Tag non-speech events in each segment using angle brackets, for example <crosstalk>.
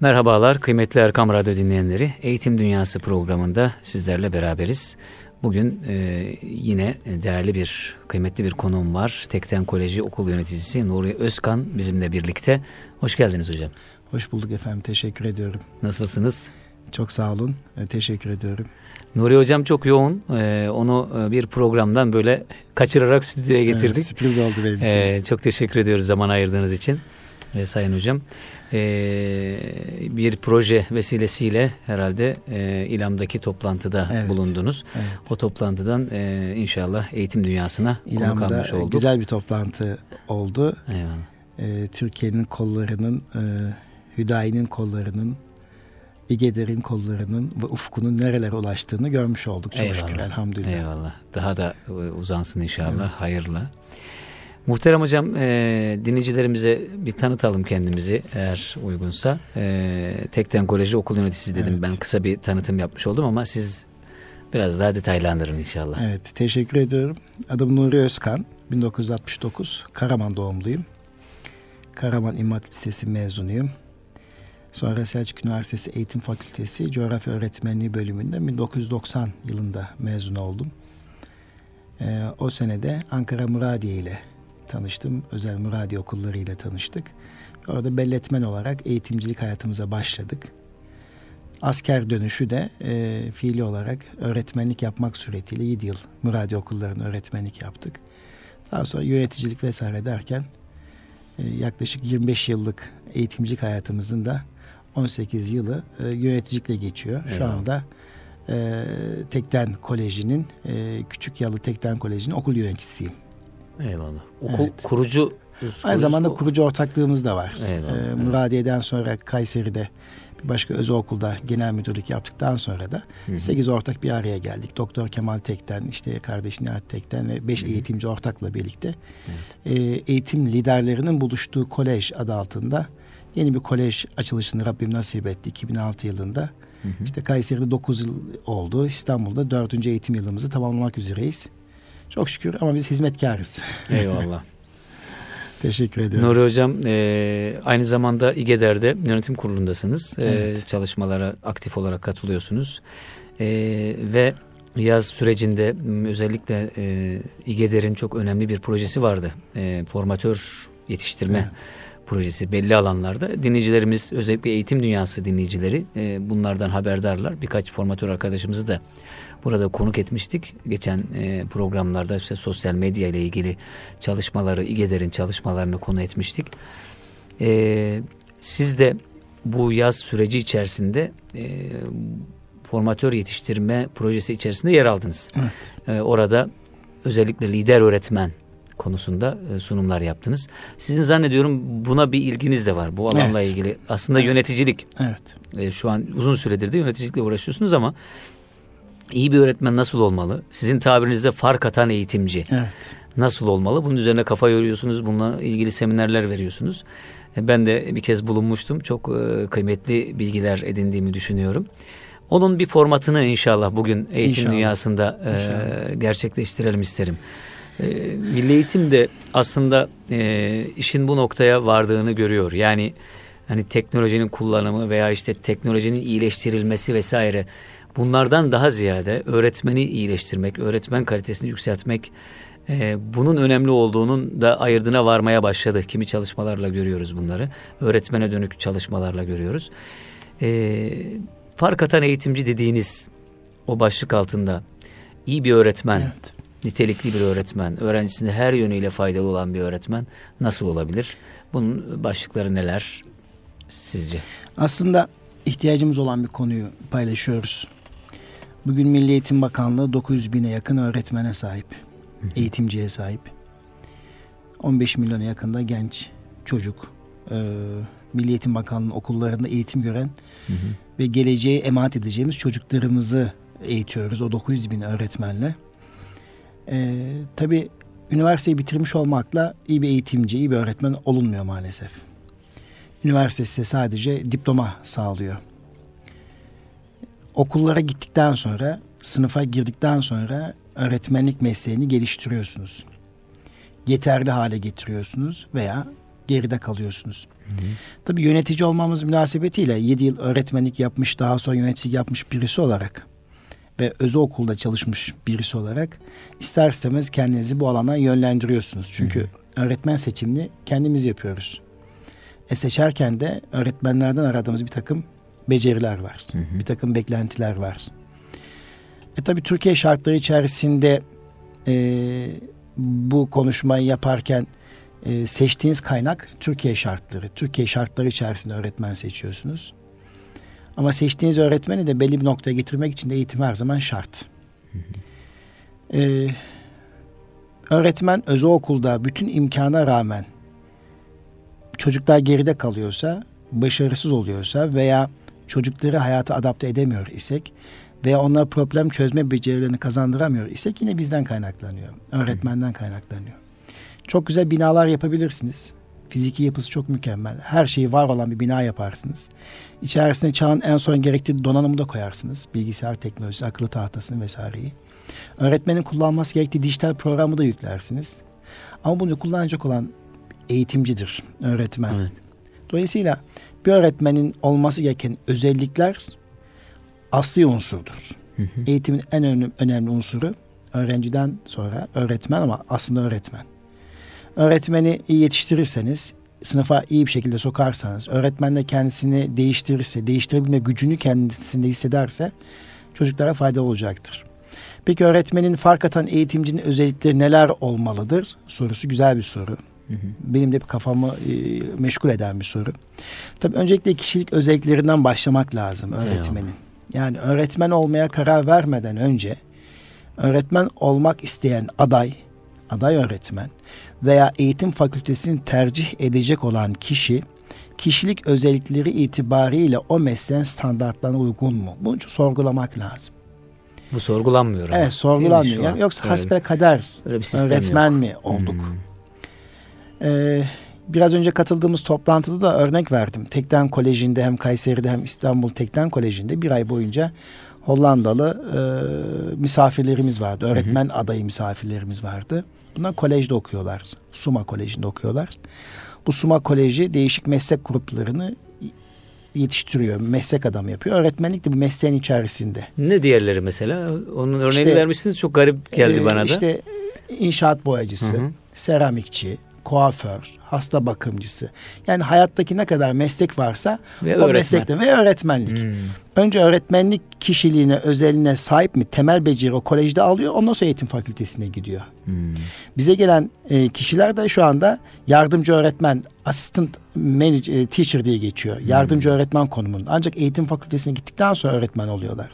Merhabalar kıymetli Erkam Radyo dinleyenleri. Eğitim Dünyası programında sizlerle beraberiz. Bugün e, yine değerli bir, kıymetli bir konuğum var. Tekten Koleji Okul Yöneticisi Nuri Özkan bizimle birlikte. Hoş geldiniz hocam. Hoş bulduk efendim. Teşekkür ediyorum. Nasılsınız? Çok sağ olun. E, teşekkür ediyorum. Nuri hocam çok yoğun. Ee, onu e, bir programdan böyle kaçırarak stüdyoya getirdik. Evet, sürpriz oldu benim için. Ee, çok teşekkür ediyoruz zaman ayırdığınız için. Ee, Sayın hocam. Ee, bir proje vesilesiyle herhalde e, İLAM'daki toplantıda evet. bulundunuz. Evet. O toplantıdan e, inşallah eğitim dünyasına İLAM'da konu kalmış olduk. güzel bir toplantı oldu. E, Türkiye'nin kollarının, e, Hüdayi'nin kollarının İgeder'in kollarının ve ufkunun nerelere ulaştığını görmüş olduk çok Eyvallah. şükür elhamdülillah. Eyvallah. Daha da e, uzansın inşallah evet. hayırlı. Muhterem hocam e, dinleyicilerimize bir tanıtalım kendimizi eğer uygunsa. E, Tekten Koleji okul yöneticisi dedim evet. ben kısa bir tanıtım yapmış oldum ama siz biraz daha detaylandırın inşallah. Evet teşekkür ediyorum. Adım Nuri Özkan 1969 Karaman doğumluyum. Karaman İmam Hatip Lisesi mezunuyum. Sonra Selçuk Üniversitesi Eğitim Fakültesi Coğrafya Öğretmenliği bölümünde 1990 yılında mezun oldum. Ee, o senede Ankara Muradiye ile tanıştım. Özel Muradiye okulları ile tanıştık. Orada belletmen olarak eğitimcilik hayatımıza başladık. Asker dönüşü de e, fiili olarak öğretmenlik yapmak suretiyle 7 yıl Muradiye okullarının öğretmenlik yaptık. Daha sonra yöneticilik vesaire derken e, yaklaşık 25 yıllık eğitimcilik hayatımızın da 18 yılı e, yöneticilikle geçiyor. Şu Eyvallah. anda e, Tekten Koleji'nin e, Küçük Yalı Tekten Koleji'nin okul yöneticisiyim. Eyvallah. Okul evet. kurucu Aynı zamanda kurucu ortaklığımız da var. Eyvallah, ee, Muradiye'den evet. sonra Kayseri'de bir başka özel okulda genel müdürlük yaptıktan sonra da hı 8 ortak bir araya geldik. Doktor Kemal Tekten, işte kardeş Nihat Tekten ve 5 eğitimci ortakla birlikte evet. e, eğitim liderlerinin buluştuğu kolej adı altında Yeni bir kolej açılışını Rabbim nasip etti 2006 yılında. Hı hı. İşte Kayseri'de 9 yıl oldu. İstanbul'da 4. eğitim yılımızı tamamlamak üzereyiz. Çok şükür ama biz hizmetkarız. Eyvallah. <laughs> Teşekkür ediyorum. Nuri Hocam e, aynı zamanda İGEDER'de yönetim kurulundasınız. E, evet. E, çalışmalara aktif olarak katılıyorsunuz. E, ve yaz sürecinde özellikle e, İGEDER'in çok önemli bir projesi vardı. E, formatör yetiştirme evet projesi belli alanlarda. Dinleyicilerimiz özellikle eğitim dünyası dinleyicileri e, bunlardan haberdarlar. Birkaç formatör arkadaşımızı da burada konuk etmiştik. Geçen e, programlarda işte sosyal medya ile ilgili çalışmaları, İGEDER'in çalışmalarını konu etmiştik. E, siz de bu yaz süreci içerisinde e, formatör yetiştirme projesi içerisinde yer aldınız. Evet. E, orada özellikle lider öğretmen konusunda e, sunumlar yaptınız. Sizin zannediyorum buna bir ilginiz de var bu alanla evet. ilgili. Aslında evet. yöneticilik. Evet. E, şu an uzun süredir de yöneticilikle uğraşıyorsunuz ama iyi bir öğretmen nasıl olmalı? Sizin tabirinizde fark atan eğitimci. Evet. Nasıl olmalı? Bunun üzerine kafa yoruyorsunuz. Bununla ilgili seminerler veriyorsunuz. E, ben de bir kez bulunmuştum. Çok kıymetli bilgiler edindiğimi düşünüyorum. Onun bir formatını inşallah bugün eğitim inşallah. dünyasında inşallah. gerçekleştirelim isterim. E, Milli Eğitim de aslında e, işin bu noktaya vardığını görüyor. Yani hani teknolojinin kullanımı veya işte teknolojinin iyileştirilmesi vesaire bunlardan daha ziyade öğretmeni iyileştirmek, öğretmen kalitesini yükseltmek e, bunun önemli olduğunun da ayırdına varmaya başladı. Kimi çalışmalarla görüyoruz bunları. Öğretmene dönük çalışmalarla görüyoruz. E, fark atan eğitimci dediğiniz o başlık altında iyi bir öğretmen, evet nitelikli bir öğretmen, öğrencisine her yönüyle faydalı olan bir öğretmen nasıl olabilir? Bunun başlıkları neler sizce? Aslında ihtiyacımız olan bir konuyu paylaşıyoruz. Bugün Milli Eğitim Bakanlığı 900 bine yakın öğretmene sahip, eğitimciye sahip. 15 milyona yakında genç çocuk, e, Milli Eğitim Bakanlığı okullarında eğitim gören hı hı. ve geleceğe emanet edeceğimiz çocuklarımızı eğitiyoruz o 900 bin öğretmenle. E, tabii üniversiteyi bitirmiş olmakla iyi bir eğitimci, iyi bir öğretmen olunmuyor maalesef. Üniversite size sadece diploma sağlıyor. Okullara gittikten sonra, sınıfa girdikten sonra öğretmenlik mesleğini geliştiriyorsunuz. Yeterli hale getiriyorsunuz veya geride kalıyorsunuz. Hı hı. Tabii yönetici olmamız münasebetiyle 7 yıl öğretmenlik yapmış, daha sonra yöneticilik yapmış birisi olarak ve özel okulda çalışmış birisi olarak ister istemez kendinizi bu alana yönlendiriyorsunuz. Çünkü hı hı. öğretmen seçimini kendimiz yapıyoruz. E seçerken de öğretmenlerden aradığımız bir takım beceriler var. Hı hı. Bir takım beklentiler var. E tabii Türkiye şartları içerisinde e, bu konuşmayı yaparken e, seçtiğiniz kaynak Türkiye şartları. Türkiye şartları içerisinde öğretmen seçiyorsunuz. Ama seçtiğiniz öğretmeni de belli bir noktaya getirmek için de eğitim her zaman şart. Ee, öğretmen özel okulda bütün imkana rağmen çocuklar geride kalıyorsa, başarısız oluyorsa veya çocukları hayata adapte edemiyor isek veya onlara problem çözme becerilerini kazandıramıyor isek yine bizden kaynaklanıyor. Öğretmenden kaynaklanıyor. Çok güzel binalar yapabilirsiniz. Fiziki yapısı çok mükemmel. Her şeyi var olan bir bina yaparsınız. İçerisine çağın en son gerektiği donanımı da koyarsınız. Bilgisayar teknolojisi, akıllı tahtasını vesaireyi. Öğretmenin kullanması gerektiği dijital programı da yüklersiniz. Ama bunu kullanacak olan eğitimcidir, öğretmen. Evet. Dolayısıyla bir öğretmenin olması gereken özellikler asli unsurdur. Hı hı. Eğitimin en önemli, önemli unsuru öğrenciden sonra öğretmen ama aslında öğretmen. Öğretmeni iyi yetiştirirseniz, sınıfa iyi bir şekilde sokarsanız, öğretmen de kendisini değiştirirse, değiştirebilme gücünü kendisinde hissederse çocuklara faydalı olacaktır. Peki öğretmenin fark atan eğitimcinin özellikleri neler olmalıdır? Sorusu güzel bir soru. Benim de kafamı e, meşgul eden bir soru. Tabii öncelikle kişilik özelliklerinden başlamak lazım öğretmenin. Yani öğretmen olmaya karar vermeden önce öğretmen olmak isteyen aday, aday öğretmen veya eğitim fakültesini tercih edecek olan kişi kişilik özellikleri itibariyle o mesleğin standartlarına uygun mu? Bunu sorgulamak lazım. Bu sorgulanmıyor ama. Evet sorgulanmıyor. Yani yoksa öyle, hasbe kader öğretmen yok. mi olduk? Hmm. Ee, biraz önce katıldığımız toplantıda da örnek verdim. Tekten Koleji'nde hem Kayseri'de hem İstanbul Tekten Koleji'nde bir ay boyunca Hollandalı e, misafirlerimiz vardı. Öğretmen hı hı. adayı misafirlerimiz vardı. Bunlar kolejde okuyorlar. Suma Koleji'nde okuyorlar. Bu Suma Koleji değişik meslek gruplarını yetiştiriyor. Meslek adamı yapıyor. Öğretmenlik de bu mesleğin içerisinde. Ne diğerleri mesela? Onun örneğini işte, vermişsiniz. Çok garip geldi e, bana da. İşte inşaat boyacısı, hı hı. seramikçi, kuaför, hasta bakımcısı. Yani hayattaki ne kadar meslek varsa ve o öğretmen. meslekte ve öğretmenlik. Hmm. Önce öğretmenlik kişiliğine, özeline sahip mi? Temel beceri o kolejde alıyor. Ondan sonra eğitim fakültesine gidiyor. Hmm. Bize gelen e, kişiler de şu anda yardımcı öğretmen, assistant manager, e, teacher diye geçiyor. Hmm. Yardımcı öğretmen konumunda. Ancak eğitim fakültesine gittikten sonra öğretmen oluyorlar.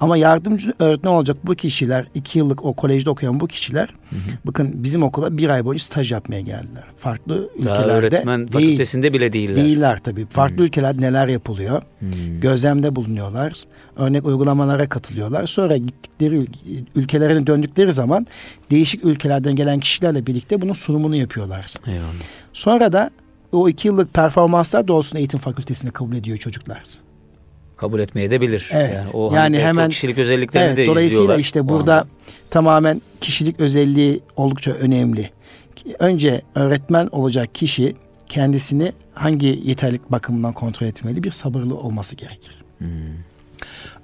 Ama yardımcı öğretmen olacak bu kişiler, iki yıllık o kolejde okuyan bu kişiler, hmm. bakın bizim okula bir ay boyunca staj yapmaya geldiler. Farklı Daha ülkelerde öğretmen değil, fakültesinde bile değiller. Değiller tabii. Farklı hmm. ülkelerde neler yapılıyor? Hmm. Gözlemde bulunuyorlar. Örnek uygulamalara katılıyorlar. Sonra gittikleri ülkelerine döndükleri zaman değişik ülkelerden gelen kişilerle birlikte bunun sunumunu yapıyorlar. Eyvallah. Sonra da o iki yıllık performanslar doğrultusunda eğitim fakültesine kabul ediyor çocuklar. Kabul etmeye de bilir. Evet. Yani, o yani hani hemen kişilik özelliklerini evet, de Dolayısıyla işte burada tamamen kişilik özelliği oldukça önemli. Önce öğretmen olacak kişi kendisini hangi yeterlik bakımından kontrol etmeli? Bir sabırlı olması gerekir. Hmm.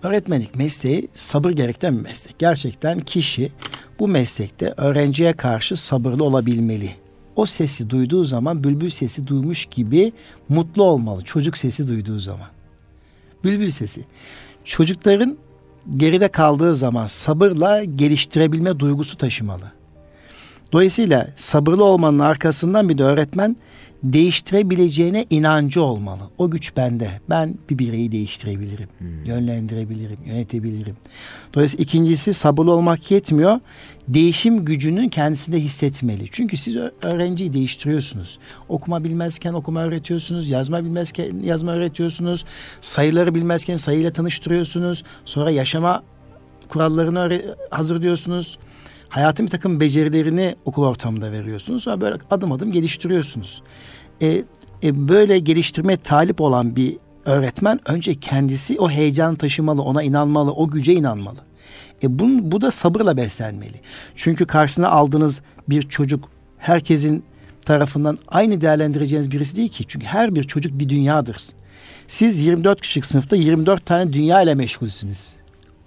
Öğretmenlik mesleği sabır gerektiren bir meslek. Gerçekten kişi bu meslekte öğrenciye karşı sabırlı olabilmeli. O sesi duyduğu zaman bülbül sesi duymuş gibi mutlu olmalı. Çocuk sesi duyduğu zaman. Bülbül sesi. Çocukların geride kaldığı zaman sabırla geliştirebilme duygusu taşımalı. Dolayısıyla sabırlı olmanın arkasından bir de öğretmen değiştirebileceğine inancı olmalı. O güç bende. Ben bir bireyi değiştirebilirim, hmm. yönlendirebilirim, yönetebilirim. Dolayısıyla ikincisi sabırlı olmak yetmiyor. Değişim gücünün kendisinde hissetmeli. Çünkü siz öğrenciyi değiştiriyorsunuz. Okuma bilmezken okuma öğretiyorsunuz, yazma bilmezken yazma öğretiyorsunuz, sayıları bilmezken sayıyla tanıştırıyorsunuz. Sonra yaşama kurallarını hazırlıyorsunuz hayatın bir takım becerilerini okul ortamında veriyorsunuz. Sonra böyle adım adım geliştiriyorsunuz. E, e, böyle geliştirmeye talip olan bir öğretmen önce kendisi o heyecan taşımalı, ona inanmalı, o güce inanmalı. E bu, bu da sabırla beslenmeli. Çünkü karşısına aldığınız bir çocuk herkesin tarafından aynı değerlendireceğiniz birisi değil ki. Çünkü her bir çocuk bir dünyadır. Siz 24 kişilik sınıfta 24 tane dünya ile meşgulsünüz.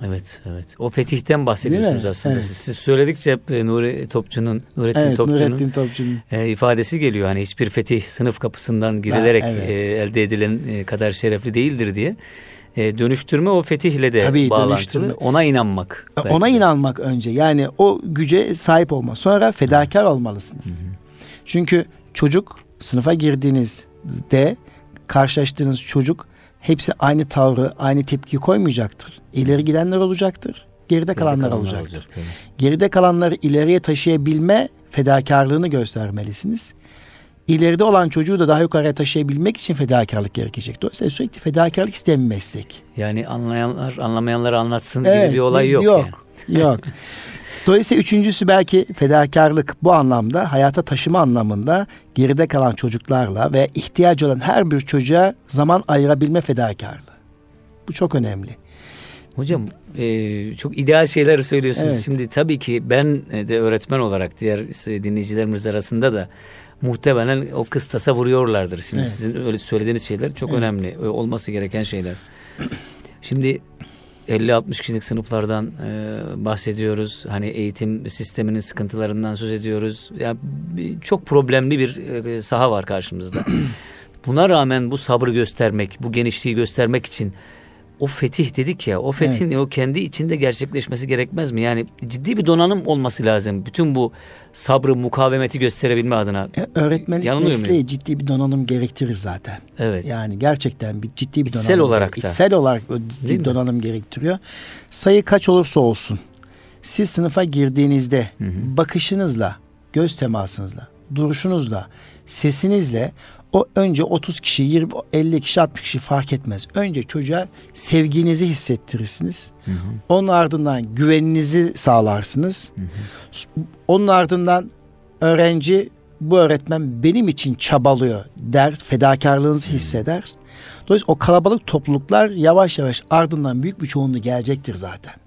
Evet, evet. O fetihten bahsediyorsunuz aslında. Evet. Siz, siz söyledikçe hep e, Nuri Topçu'nun, Nurettin evet, Topçu'nun, Nurettin Topçu'nun. E, ifadesi geliyor. Hani hiçbir fetih sınıf kapısından girilerek ha, evet. e, elde edilen e, kadar şerefli değildir diye. E, dönüştürme o fetihle de Tabii, bağlantılı. Dönüştürme. Ona inanmak. E, ona de. inanmak önce. Yani o güce sahip olma. Sonra fedakar olmalısınız. Hı hı. Çünkü çocuk sınıfa girdiğinizde karşılaştığınız çocuk hepsi aynı tavrı, aynı tepki koymayacaktır. İleri gidenler olacaktır. Geride kalanlar, kalanlar olacaktır. Olacak, geride kalanları ileriye taşıyabilme fedakarlığını göstermelisiniz. İleride olan çocuğu da daha yukarıya taşıyabilmek için fedakarlık gerekecek. Dolayısıyla sürekli fedakarlık isteyen bir meslek. Yani anlayanlar anlamayanları anlatsın evet, gibi bir olay yok. Yok. Yani. Yok. <laughs> Dolayısıyla üçüncüsü belki fedakarlık bu anlamda hayata taşıma anlamında geride kalan çocuklarla ve ihtiyacı olan her bir çocuğa zaman ayırabilme fedakarlığı. Bu çok önemli. Hocam e, çok ideal şeyler söylüyorsunuz. Evet. Şimdi tabii ki ben de öğretmen olarak diğer dinleyicilerimiz arasında da muhtemelen o kıstasa vuruyorlardır. Şimdi evet. sizin öyle söylediğiniz şeyler çok evet. önemli. Olması gereken şeyler. Şimdi 50-60 kişilik sınıflardan e, bahsediyoruz. Hani eğitim sisteminin sıkıntılarından söz ediyoruz. Yani çok problemli bir e, saha var karşımızda. <clears throat> Buna rağmen bu sabrı göstermek, bu genişliği göstermek için o fetih dedik ya o fethin evet. o kendi içinde gerçekleşmesi gerekmez mi? Yani ciddi bir donanım olması lazım. Bütün bu sabrı mukavemeti gösterebilme adına. E, öğretmenlik mesleği muyum? ciddi bir donanım gerektirir zaten. Evet. Yani gerçekten bir ciddi bir İçsel donanım. olarak da. İçsel olarak ciddi bir donanım gerektiriyor. Sayı kaç olursa olsun siz sınıfa girdiğinizde hı hı. bakışınızla, göz temasınızla, duruşunuzla, sesinizle o önce 30 kişi, 20, 50 kişi, 60 kişi fark etmez. Önce çocuğa sevginizi hissettirirsiniz. Hı hı. Onun ardından güveninizi sağlarsınız. Hı hı. Onun ardından öğrenci bu öğretmen benim için çabalıyor der, fedakarlığınızı hisseder. Dolayısıyla o kalabalık topluluklar yavaş yavaş ardından büyük bir çoğunluğu gelecektir zaten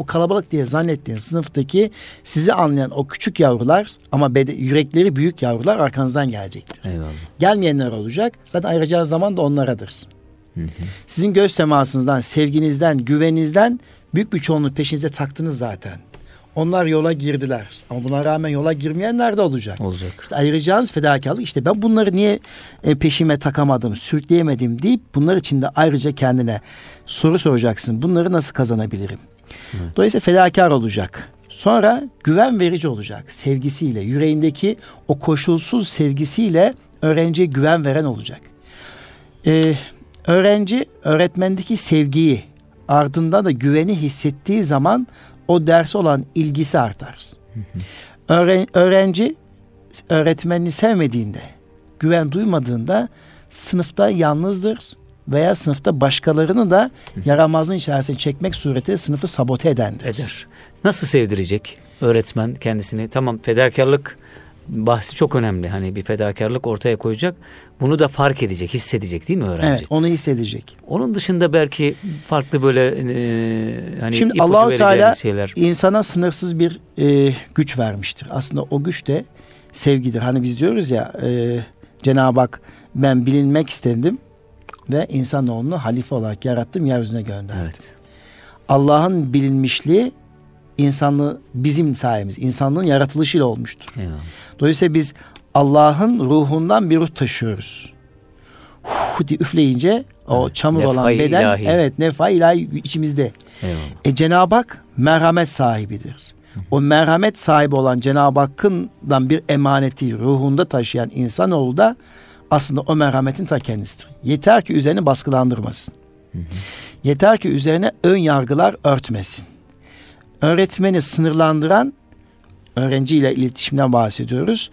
o kalabalık diye zannettiğin sınıftaki sizi anlayan o küçük yavrular ama bede, yürekleri büyük yavrular arkanızdan gelecektir. Eyvallah. Gelmeyenler olacak. Zaten ayıracağı zaman da onlaradır. Hı hı. Sizin göz temasınızdan, sevginizden, güveninizden büyük bir çoğunluk peşinize taktınız zaten. Onlar yola girdiler. Ama buna rağmen yola girmeyenler de olacak. Olacak. İşte ayıracağınız fedakarlık işte ben bunları niye e, peşime takamadım, sürükleyemedim deyip bunlar için de ayrıca kendine soru soracaksın. Bunları nasıl kazanabilirim? Evet. Dolayısıyla fedakar olacak. Sonra güven verici olacak. Sevgisiyle, yüreğindeki o koşulsuz sevgisiyle öğrenciye güven veren olacak. Ee, öğrenci öğretmendeki sevgiyi ardında da güveni hissettiği zaman o derse olan ilgisi artar. Öğren, öğrenci öğretmenini sevmediğinde, güven duymadığında sınıfta yalnızdır veya sınıfta başkalarını da yaramazlığın içerisine çekmek suretiyle sınıfı sabote edendir. Eder. Nasıl sevdirecek öğretmen kendisini? Tamam fedakarlık bahsi çok önemli. Hani bir fedakarlık ortaya koyacak. Bunu da fark edecek, hissedecek değil mi öğrenci? Evet, onu hissedecek. Onun dışında belki farklı böyle e, hani Şimdi Allahu Teala şeyler. insana sınırsız bir e, güç vermiştir. Aslında o güç de sevgidir. Hani biz diyoruz ya e, Cenab-ı Hak ben bilinmek istedim ve insanoğlunu halife olarak yarattım, yeryüzüne gönderdim. Evet. Allah'ın bilinmişliği insanlığı bizim sayemiz, insanlığın yaratılışıyla olmuştur. Eyvallah. Dolayısıyla biz Allah'ın ruhundan bir ruh taşıyoruz. Huh diye üfleyince o çamur nefa olan beden ilahi. evet nefa ilahi içimizde. Eyvallah. E Cenab-ı Hak merhamet sahibidir. O merhamet sahibi olan Cenab-ı Hakk'ından bir emaneti ruhunda taşıyan insanoğlu da aslında o merhametin ta kendisidir. Yeter ki üzerine baskılandırmasın. Hı hı. Yeter ki üzerine ön yargılar örtmesin. Öğretmeni sınırlandıran öğrenciyle iletişimden bahsediyoruz.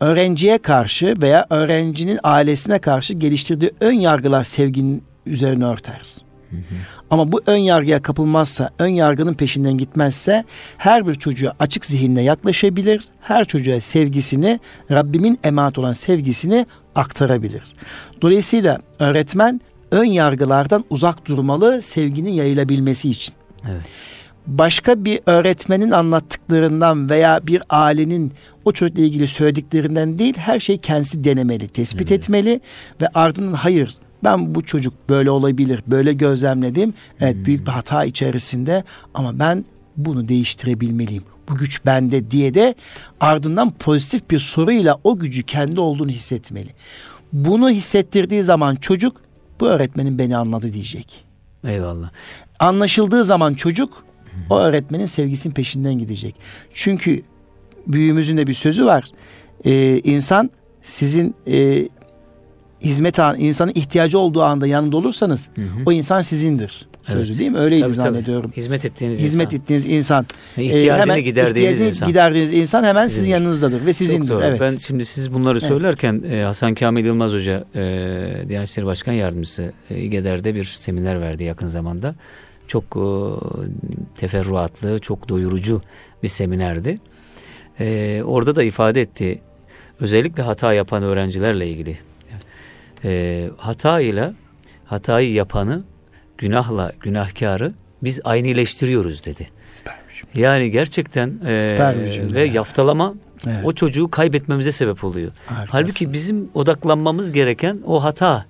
Öğrenciye karşı veya öğrencinin ailesine karşı geliştirdiği ön yargılar sevginin üzerine örter. Hı hı. Ama bu ön yargıya kapılmazsa, ön yargının peşinden gitmezse her bir çocuğa açık zihinle yaklaşabilir. Her çocuğa sevgisini, Rabbimin emanet olan sevgisini aktarabilir. Dolayısıyla öğretmen ön yargılardan uzak durmalı sevginin yayılabilmesi için. Evet. başka bir öğretmenin anlattıklarından veya bir ailenin o çocukla ilgili söylediklerinden değil her şeyi kendisi denemeli, tespit hmm. etmeli ve ardından hayır ben bu çocuk böyle olabilir, böyle gözlemledim. Evet hmm. büyük bir hata içerisinde ama ben bunu değiştirebilmeliyim. Bu güç bende diye de ardından pozitif bir soruyla o gücü kendi olduğunu hissetmeli. Bunu hissettirdiği zaman çocuk bu öğretmenin beni anladı diyecek. Eyvallah. Anlaşıldığı zaman çocuk o öğretmenin sevgisinin peşinden gidecek. Çünkü büyüğümüzün de bir sözü var. Ee, insan sizin e, hizmet an, insanın ihtiyacı olduğu anda yanında olursanız hı hı. o insan sizindir. Sözü evet. değil mi? Öyleydi tabii, zannediyorum. Tabii. Hizmet ettiğiniz hizmet insan. ettiğiniz insan. İhtiyacını e, hemen giderdiğiniz insan. giderdiğiniz insan hemen Sizindir. sizin yanınızdadır ve sizindir. Evet. Ben şimdi siz bunları evet. söylerken e, Hasan Kamil Yılmaz Hoca e, Diyanet İşleri Başkan Yardımcısı e, İGEDER'de bir seminer verdi yakın zamanda. Çok e, teferruatlı, çok doyurucu bir seminerdi. E, orada da ifade etti. Özellikle hata yapan öğrencilerle ilgili. E, hata ile hatayı yapanı günahla günahkarı biz aynıleştiriyoruz dedi. Yani gerçekten e, ve yaftalama evet. o çocuğu kaybetmemize sebep oluyor. Harikasın. Halbuki bizim odaklanmamız gereken o hata.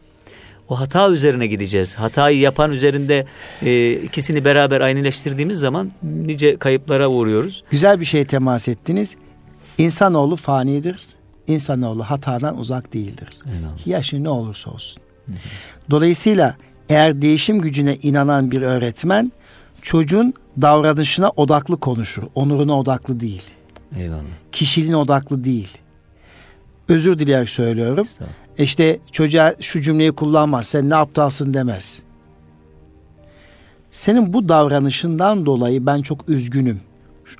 O hata üzerine gideceğiz. Hatayı yapan üzerinde e, ikisini beraber aynıleştirdiğimiz zaman nice kayıplara uğruyoruz. Güzel bir şey temas ettiniz. İnsanoğlu fanidir. İnsanoğlu hatadan uzak değildir. Eyvallah. Yaşı ne olursa olsun. Hı hı. Dolayısıyla eğer değişim gücüne inanan bir öğretmen çocuğun davranışına odaklı konuşur. Onuruna odaklı değil. Eyvallah. Kişiliğine odaklı değil. Özür dileyerek söylüyorum. İşte çocuğa şu cümleyi kullanmaz. Sen ne aptalsın demez. Senin bu davranışından dolayı ben çok üzgünüm.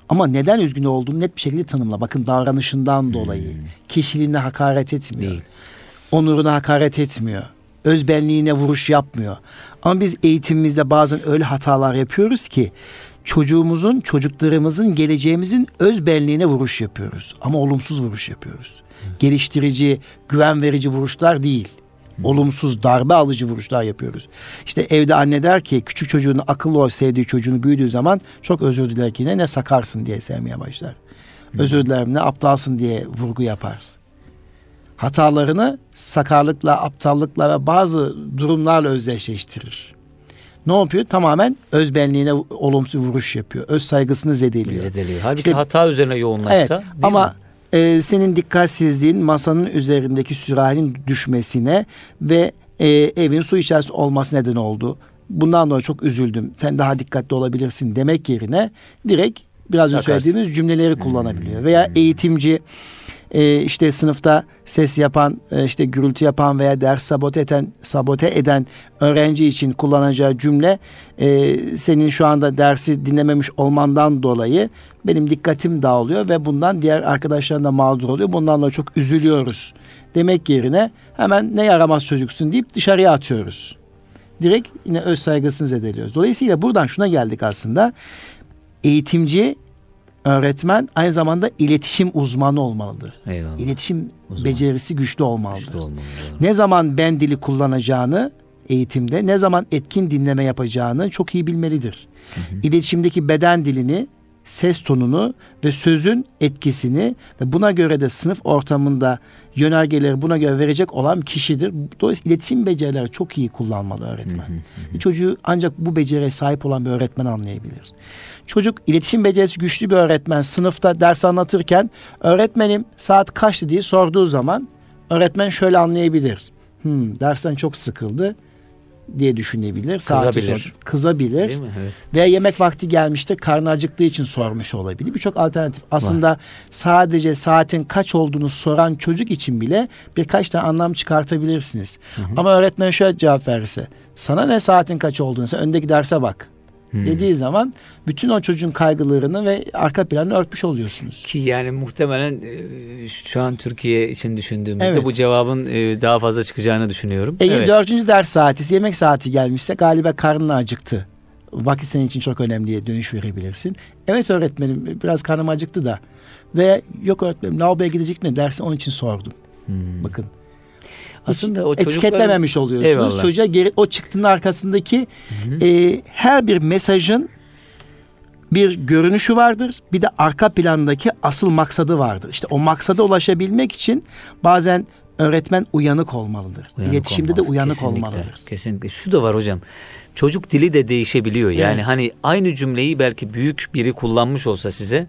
Ama neden üzgün olduğunu net bir şekilde tanımla. Bakın davranışından hmm. dolayı. Kişiliğine hakaret etmiyor. Değil. Onuruna hakaret etmiyor özbenliğine vuruş yapmıyor. Ama biz eğitimimizde bazen öyle hatalar yapıyoruz ki çocuğumuzun, çocuklarımızın, geleceğimizin özbenliğine vuruş yapıyoruz. Ama olumsuz vuruş yapıyoruz. Geliştirici, güven verici vuruşlar değil. Olumsuz, darbe alıcı vuruşlar yapıyoruz. İşte evde anne der ki küçük çocuğunu akıllı ol sevdiği çocuğunu büyüdüğü zaman çok özür diler ki ne, ne sakarsın diye sevmeye başlar. Özür dilerim ne aptalsın diye vurgu yapar hatalarını sakarlıkla, aptallıkla ve bazı durumlarla özdeşleştirir. Ne yapıyor? Tamamen özbenliğine olumsuz vuruş yapıyor. Öz saygısını zedeliyor. Zedeliyor. Halbuki işte, hata üzerine yoğunlaşsa evet, ama e, senin dikkatsizliğin masanın üzerindeki sürahinin düşmesine ve e, evin su içerisi olması neden oldu. Bundan dolayı çok üzüldüm. Sen daha dikkatli olabilirsin demek yerine direkt biraz önce söylediğimiz cümleleri kullanabiliyor. Hmm. Veya eğitimci e, işte sınıfta ses yapan, e, işte gürültü yapan veya ders sabote eden, sabote eden öğrenci için kullanacağı cümle e, senin şu anda dersi dinlememiş olmandan dolayı benim dikkatim dağılıyor ve bundan diğer arkadaşların da mağdur oluyor. Bundan da çok üzülüyoruz demek yerine hemen ne yaramaz çocuksun deyip dışarıya atıyoruz. Direkt yine öz saygısını zedeliyoruz. Dolayısıyla buradan şuna geldik aslında. Eğitimci öğretmen aynı zamanda iletişim uzmanı olmalıdır. Eyvallah. İletişim Uzman. becerisi güçlü olmalıdır. Güçlü olmalı, ne zaman ben dili kullanacağını eğitimde, ne zaman etkin dinleme yapacağını çok iyi bilmelidir. Hı hı. İletişimdeki beden dilini, ses tonunu ve sözün etkisini ve buna göre de sınıf ortamında yönergeleri buna göre verecek olan kişidir. Dolayısıyla iletişim becerileri çok iyi kullanmalı öğretmen. Hı hı hı. Bir çocuğu ancak bu beceriye sahip olan bir öğretmen anlayabilir. Çocuk iletişim becerisi güçlü bir öğretmen sınıfta ders anlatırken öğretmenim saat kaçtı diye sorduğu zaman öğretmen şöyle anlayabilir. Hmm, dersten çok sıkıldı diye düşünebilir. Kızabilir. Sor, kızabilir. Değil mi? Evet. Veya yemek vakti gelmişti karnı acıktığı için sormuş olabilir. Birçok alternatif. Aslında Var. sadece saatin kaç olduğunu soran çocuk için bile birkaç tane anlam çıkartabilirsiniz. Hı hı. Ama öğretmen şöyle cevap verirse sana ne saatin kaç olduğunu sen öndeki derse bak hmm. dediği zaman bütün o çocuğun kaygılarını ve arka planını örtmüş oluyorsunuz. Ki yani muhtemelen e, şu an Türkiye için düşündüğümüzde evet. bu cevabın e, daha fazla çıkacağını düşünüyorum. E, evet. Dördüncü ders saati, yemek saati gelmişse galiba karnın acıktı. Vakit senin için çok önemli diye dönüş verebilirsin. Evet öğretmenim biraz karnım acıktı da. Ve yok öğretmenim lavaboya gidecek ne dersin onun için sordum. Hmm. Bakın aslında o etiketlememiş oluyorsunuz. Eyvallah. Çocuğa geri, o çıktının arkasındaki e, her bir mesajın bir görünüşü vardır. Bir de arka plandaki asıl maksadı vardır. İşte o maksada ulaşabilmek için bazen öğretmen uyanık olmalıdır. Uyanık İletişimde olmalı. de uyanık kesinlikle, olmalıdır. Kesinlikle. Şu da var hocam. Çocuk dili de değişebiliyor. Yani evet. hani aynı cümleyi belki büyük biri kullanmış olsa size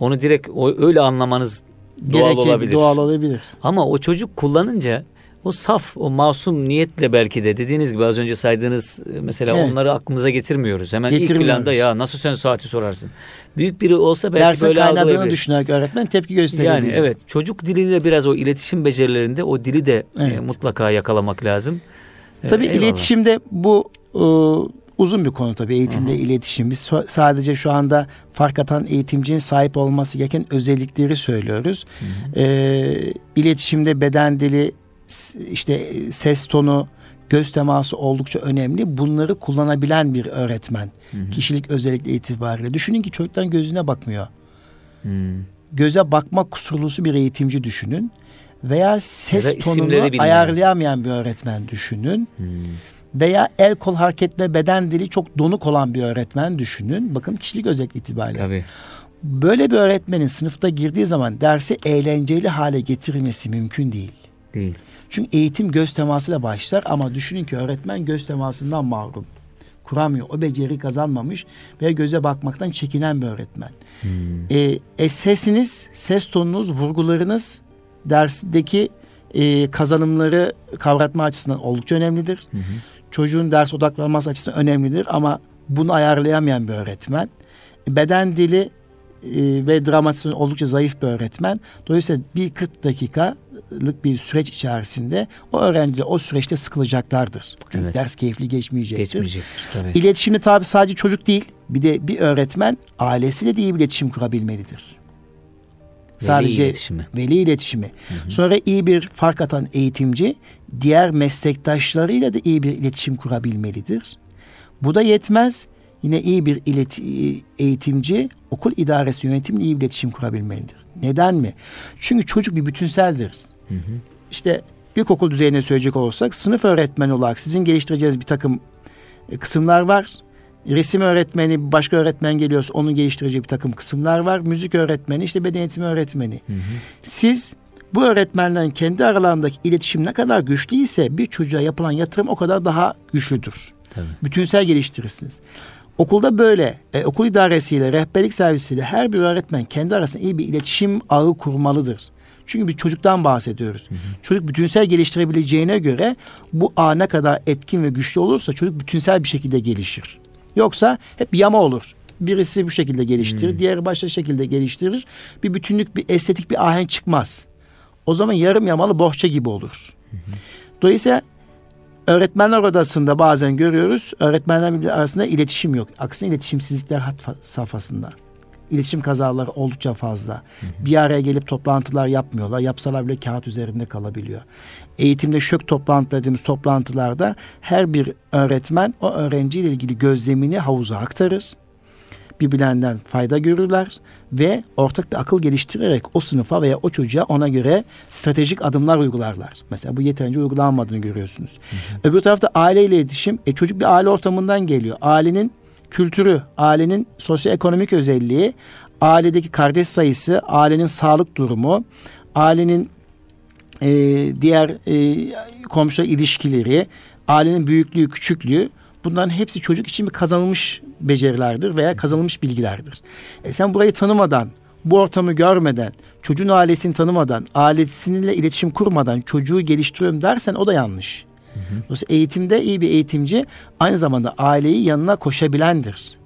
onu direkt öyle anlamanız doğal Gerekir, olabilir. Doğal olabilir. Ama o çocuk kullanınca o saf, o masum niyetle belki de dediğiniz gibi az önce saydığınız e, mesela evet. onları aklımıza getirmiyoruz. Hemen ilk planda ya nasıl sen saati sorarsın. Büyük biri olsa belki Dersin böyle kaynadığını düşünerek öğretmen tepki gösteriyor. Yani evet çocuk diliyle biraz o iletişim becerilerinde o dili de e, evet. e, mutlaka yakalamak lazım. E, tabii eyvallah. iletişimde bu e, uzun bir konu tabii eğitimde Hı-hı. iletişim. Biz so- sadece şu anda fark atan eğitimcinin sahip olması gereken özellikleri söylüyoruz. Hı E, iletişimde beden dili, işte ses tonu, göz teması oldukça önemli. Bunları kullanabilen bir öğretmen. Hı hı. Kişilik özellikle itibariyle. Düşünün ki çocukların gözüne bakmıyor. Hı. Göze bakma kusurlusu bir eğitimci düşünün. Veya ses ya tonunu ayarlayamayan bir öğretmen düşünün. Hı. Veya el kol hareketle beden dili çok donuk olan bir öğretmen düşünün. Bakın kişilik özellik itibariyle. Tabii. Böyle bir öğretmenin sınıfta girdiği zaman dersi eğlenceli hale getirmesi mümkün değil. Değil. Çünkü eğitim göz temasıyla başlar ama düşünün ki öğretmen göz temasından mahrum. Kuramıyor. O beceri kazanmamış ve göze bakmaktan çekinen bir öğretmen. Hmm. E, e, sesiniz, ses tonunuz, vurgularınız dersteki e, kazanımları kavratma açısından oldukça önemlidir. Hı Çocuğun ders odaklanması açısından önemlidir ama bunu ayarlayamayan bir öğretmen. Beden dili e, ve dramatizasyon oldukça zayıf bir öğretmen. Dolayısıyla bir 40 dakika yıllık bir süreç içerisinde o öğrenciler o süreçte sıkılacaklardır. Çünkü evet. ders keyifli geçmeyecektir. Geçmeyecektir tabii. İletişimde tabii sadece çocuk değil bir de bir öğretmen ailesiyle de iyi bir iletişim kurabilmelidir. Sadece iletişimi. veli iletişimi. Hı hı. Sonra iyi bir fark atan eğitimci diğer meslektaşlarıyla da iyi bir iletişim kurabilmelidir. Bu da yetmez. Yine iyi bir ileti, eğitimci okul idaresi yönetimle iyi bir iletişim kurabilmelidir. Neden mi? Çünkü çocuk bir bütünseldir. Hı hı. İşte ilkokul düzeyine söyleyecek olursak sınıf öğretmeni olarak sizin geliştireceğiniz bir takım e, kısımlar var. Resim öğretmeni, başka öğretmen geliyorsa onun geliştireceği bir takım kısımlar var. Müzik öğretmeni, işte beden eğitimi öğretmeni. Hı hı. Siz bu öğretmenlerin kendi aralarındaki iletişim ne kadar güçlüyse bir çocuğa yapılan yatırım o kadar daha güçlüdür. Tabii. Bütünsel geliştirirsiniz. Okulda böyle e, okul idaresiyle, rehberlik servisiyle her bir öğretmen kendi arasında iyi bir iletişim ağı kurmalıdır. Çünkü bir çocuktan bahsediyoruz. Hı hı. Çocuk bütünsel geliştirebileceğine göre bu ağ ne kadar etkin ve güçlü olursa çocuk bütünsel bir şekilde gelişir. Yoksa hep yama olur. Birisi bu şekilde geliştirir, hmm. diğeri başka şekilde geliştirir. Bir bütünlük, bir estetik bir ahenk çıkmaz. O zaman yarım yamalı bohça gibi olur. Hı Dolayısıyla öğretmenler odasında bazen görüyoruz. Öğretmenler arasında iletişim yok. Aksine iletişimsizlikler hat safhasında iletişim kazaları oldukça fazla. Hı hı. Bir araya gelip toplantılar yapmıyorlar. Yapsalar bile kağıt üzerinde kalabiliyor. Eğitimde şök toplantı dediğimiz toplantılarda her bir öğretmen o öğrenciyle ilgili gözlemini havuza aktarır. Birbirlerinden fayda görürler ve ortak bir akıl geliştirerek o sınıfa veya o çocuğa ona göre stratejik adımlar uygularlar. Mesela bu yeterince uygulanmadığını görüyorsunuz. Hı hı. Öbür tarafta aileyle iletişim. E çocuk bir aile ortamından geliyor. Ailenin kültürü, ailenin sosyoekonomik özelliği, ailedeki kardeş sayısı, ailenin sağlık durumu, ailenin e, diğer e, komşu ilişkileri, ailenin büyüklüğü, küçüklüğü bunların hepsi çocuk için bir kazanılmış becerilerdir veya kazanılmış bilgilerdir. E sen burayı tanımadan, bu ortamı görmeden, çocuğun ailesini tanımadan, ailesiyle iletişim kurmadan çocuğu geliştiriyorum dersen o da yanlış. Hı hı. Dolayısıyla eğitimde iyi bir eğitimci aynı zamanda aileyi yanına koşabilendir.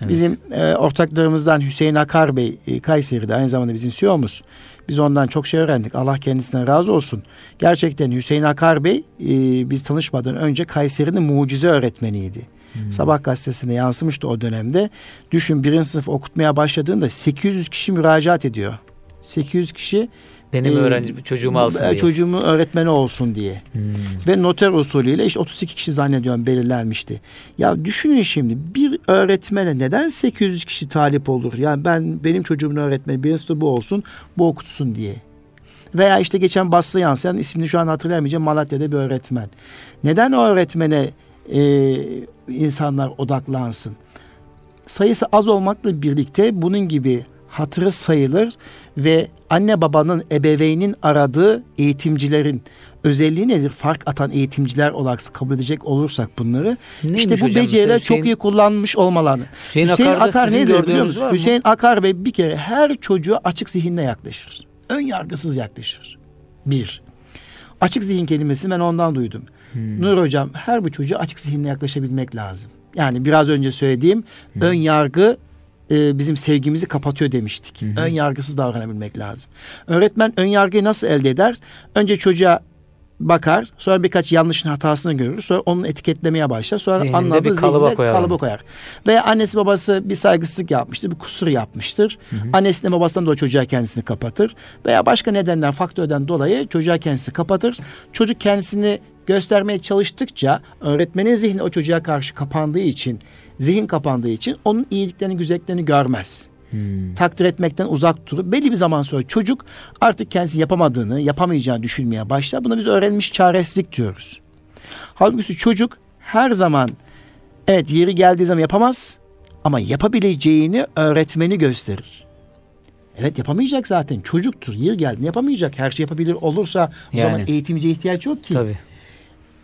Evet. Bizim e, ortaklarımızdan Hüseyin Akar Bey e, Kayseri'de aynı zamanda bizim CEO'muz. Biz ondan çok şey öğrendik. Allah kendisine razı olsun. Gerçekten Hüseyin Akar Bey e, biz tanışmadan önce Kayseri'nin mucize öğretmeniydi. Hmm. Sabah gazetesine yansımıştı o dönemde. Düşün birinci sınıf okutmaya başladığında 800 kişi müracaat ediyor. 800 kişi benim e, öğrenci çocuğumu alsın diye. Çocuğumun öğretmeni olsun diye. Hmm. Ve noter usulüyle işte 32 kişi zannediyorum belirlenmişti. Ya düşünün şimdi bir öğretmene neden 800 kişi talip olur? Yani ben benim çocuğumun öğretmeni birincisi bu olsun bu okutsun diye. Veya işte geçen basılı yansıyan ismini şu an hatırlayamayacağım Malatya'da bir öğretmen. Neden o öğretmene e, insanlar odaklansın? sayısı az olmakla birlikte bunun gibi hatırı sayılır ve anne babanın ebeveynin aradığı eğitimcilerin özelliği nedir? Fark atan eğitimciler olarak kabul edecek olursak bunları. Neymiş işte bu beceriler Hüseyin, çok iyi kullanmış olmalarını. Hüseyin, Hüseyin Akar ne diyor biliyor musun? Hüseyin Akar Bey bir kere her çocuğa açık zihinle yaklaşır. Ön yargısız yaklaşır. Bir. Açık zihin kelimesini ben ondan duydum. Hmm. Nur hocam her bir çocuğa açık zihinle yaklaşabilmek lazım. Yani biraz önce söylediğim hmm. ön yargı e, bizim sevgimizi kapatıyor demiştik. Hı Ön yargısız davranabilmek lazım. Öğretmen ön yargıyı nasıl elde eder? Önce çocuğa bakar. Sonra birkaç yanlışın hatasını görür. Sonra onu etiketlemeye başlar. Sonra Zihninde anladığı bir kalıba koyar. kalıba koyar. Veya annesi babası bir saygısızlık yapmıştır. Bir kusur yapmıştır. Hı hı. Annesine babasından dolayı çocuğa kendisini kapatır. Veya başka nedenden faktörden dolayı çocuğa kendisini kapatır. Çocuk kendisini göstermeye çalıştıkça öğretmenin zihni o çocuğa karşı kapandığı için, zihin kapandığı için onun iyiliklerini, güzelliklerini görmez. Hmm. Takdir etmekten uzak durup belli bir zaman sonra çocuk artık kendisi yapamadığını, yapamayacağını düşünmeye başlar. Buna biz öğrenmiş çaresizlik diyoruz. Halbuki çocuk her zaman evet yeri geldiği zaman yapamaz ama yapabileceğini öğretmeni gösterir. Evet yapamayacak zaten çocuktur. Yeri geldi yapamayacak. Her şey yapabilir olursa o yani. zaman eğitimciye ihtiyaç yok ki. Tabii.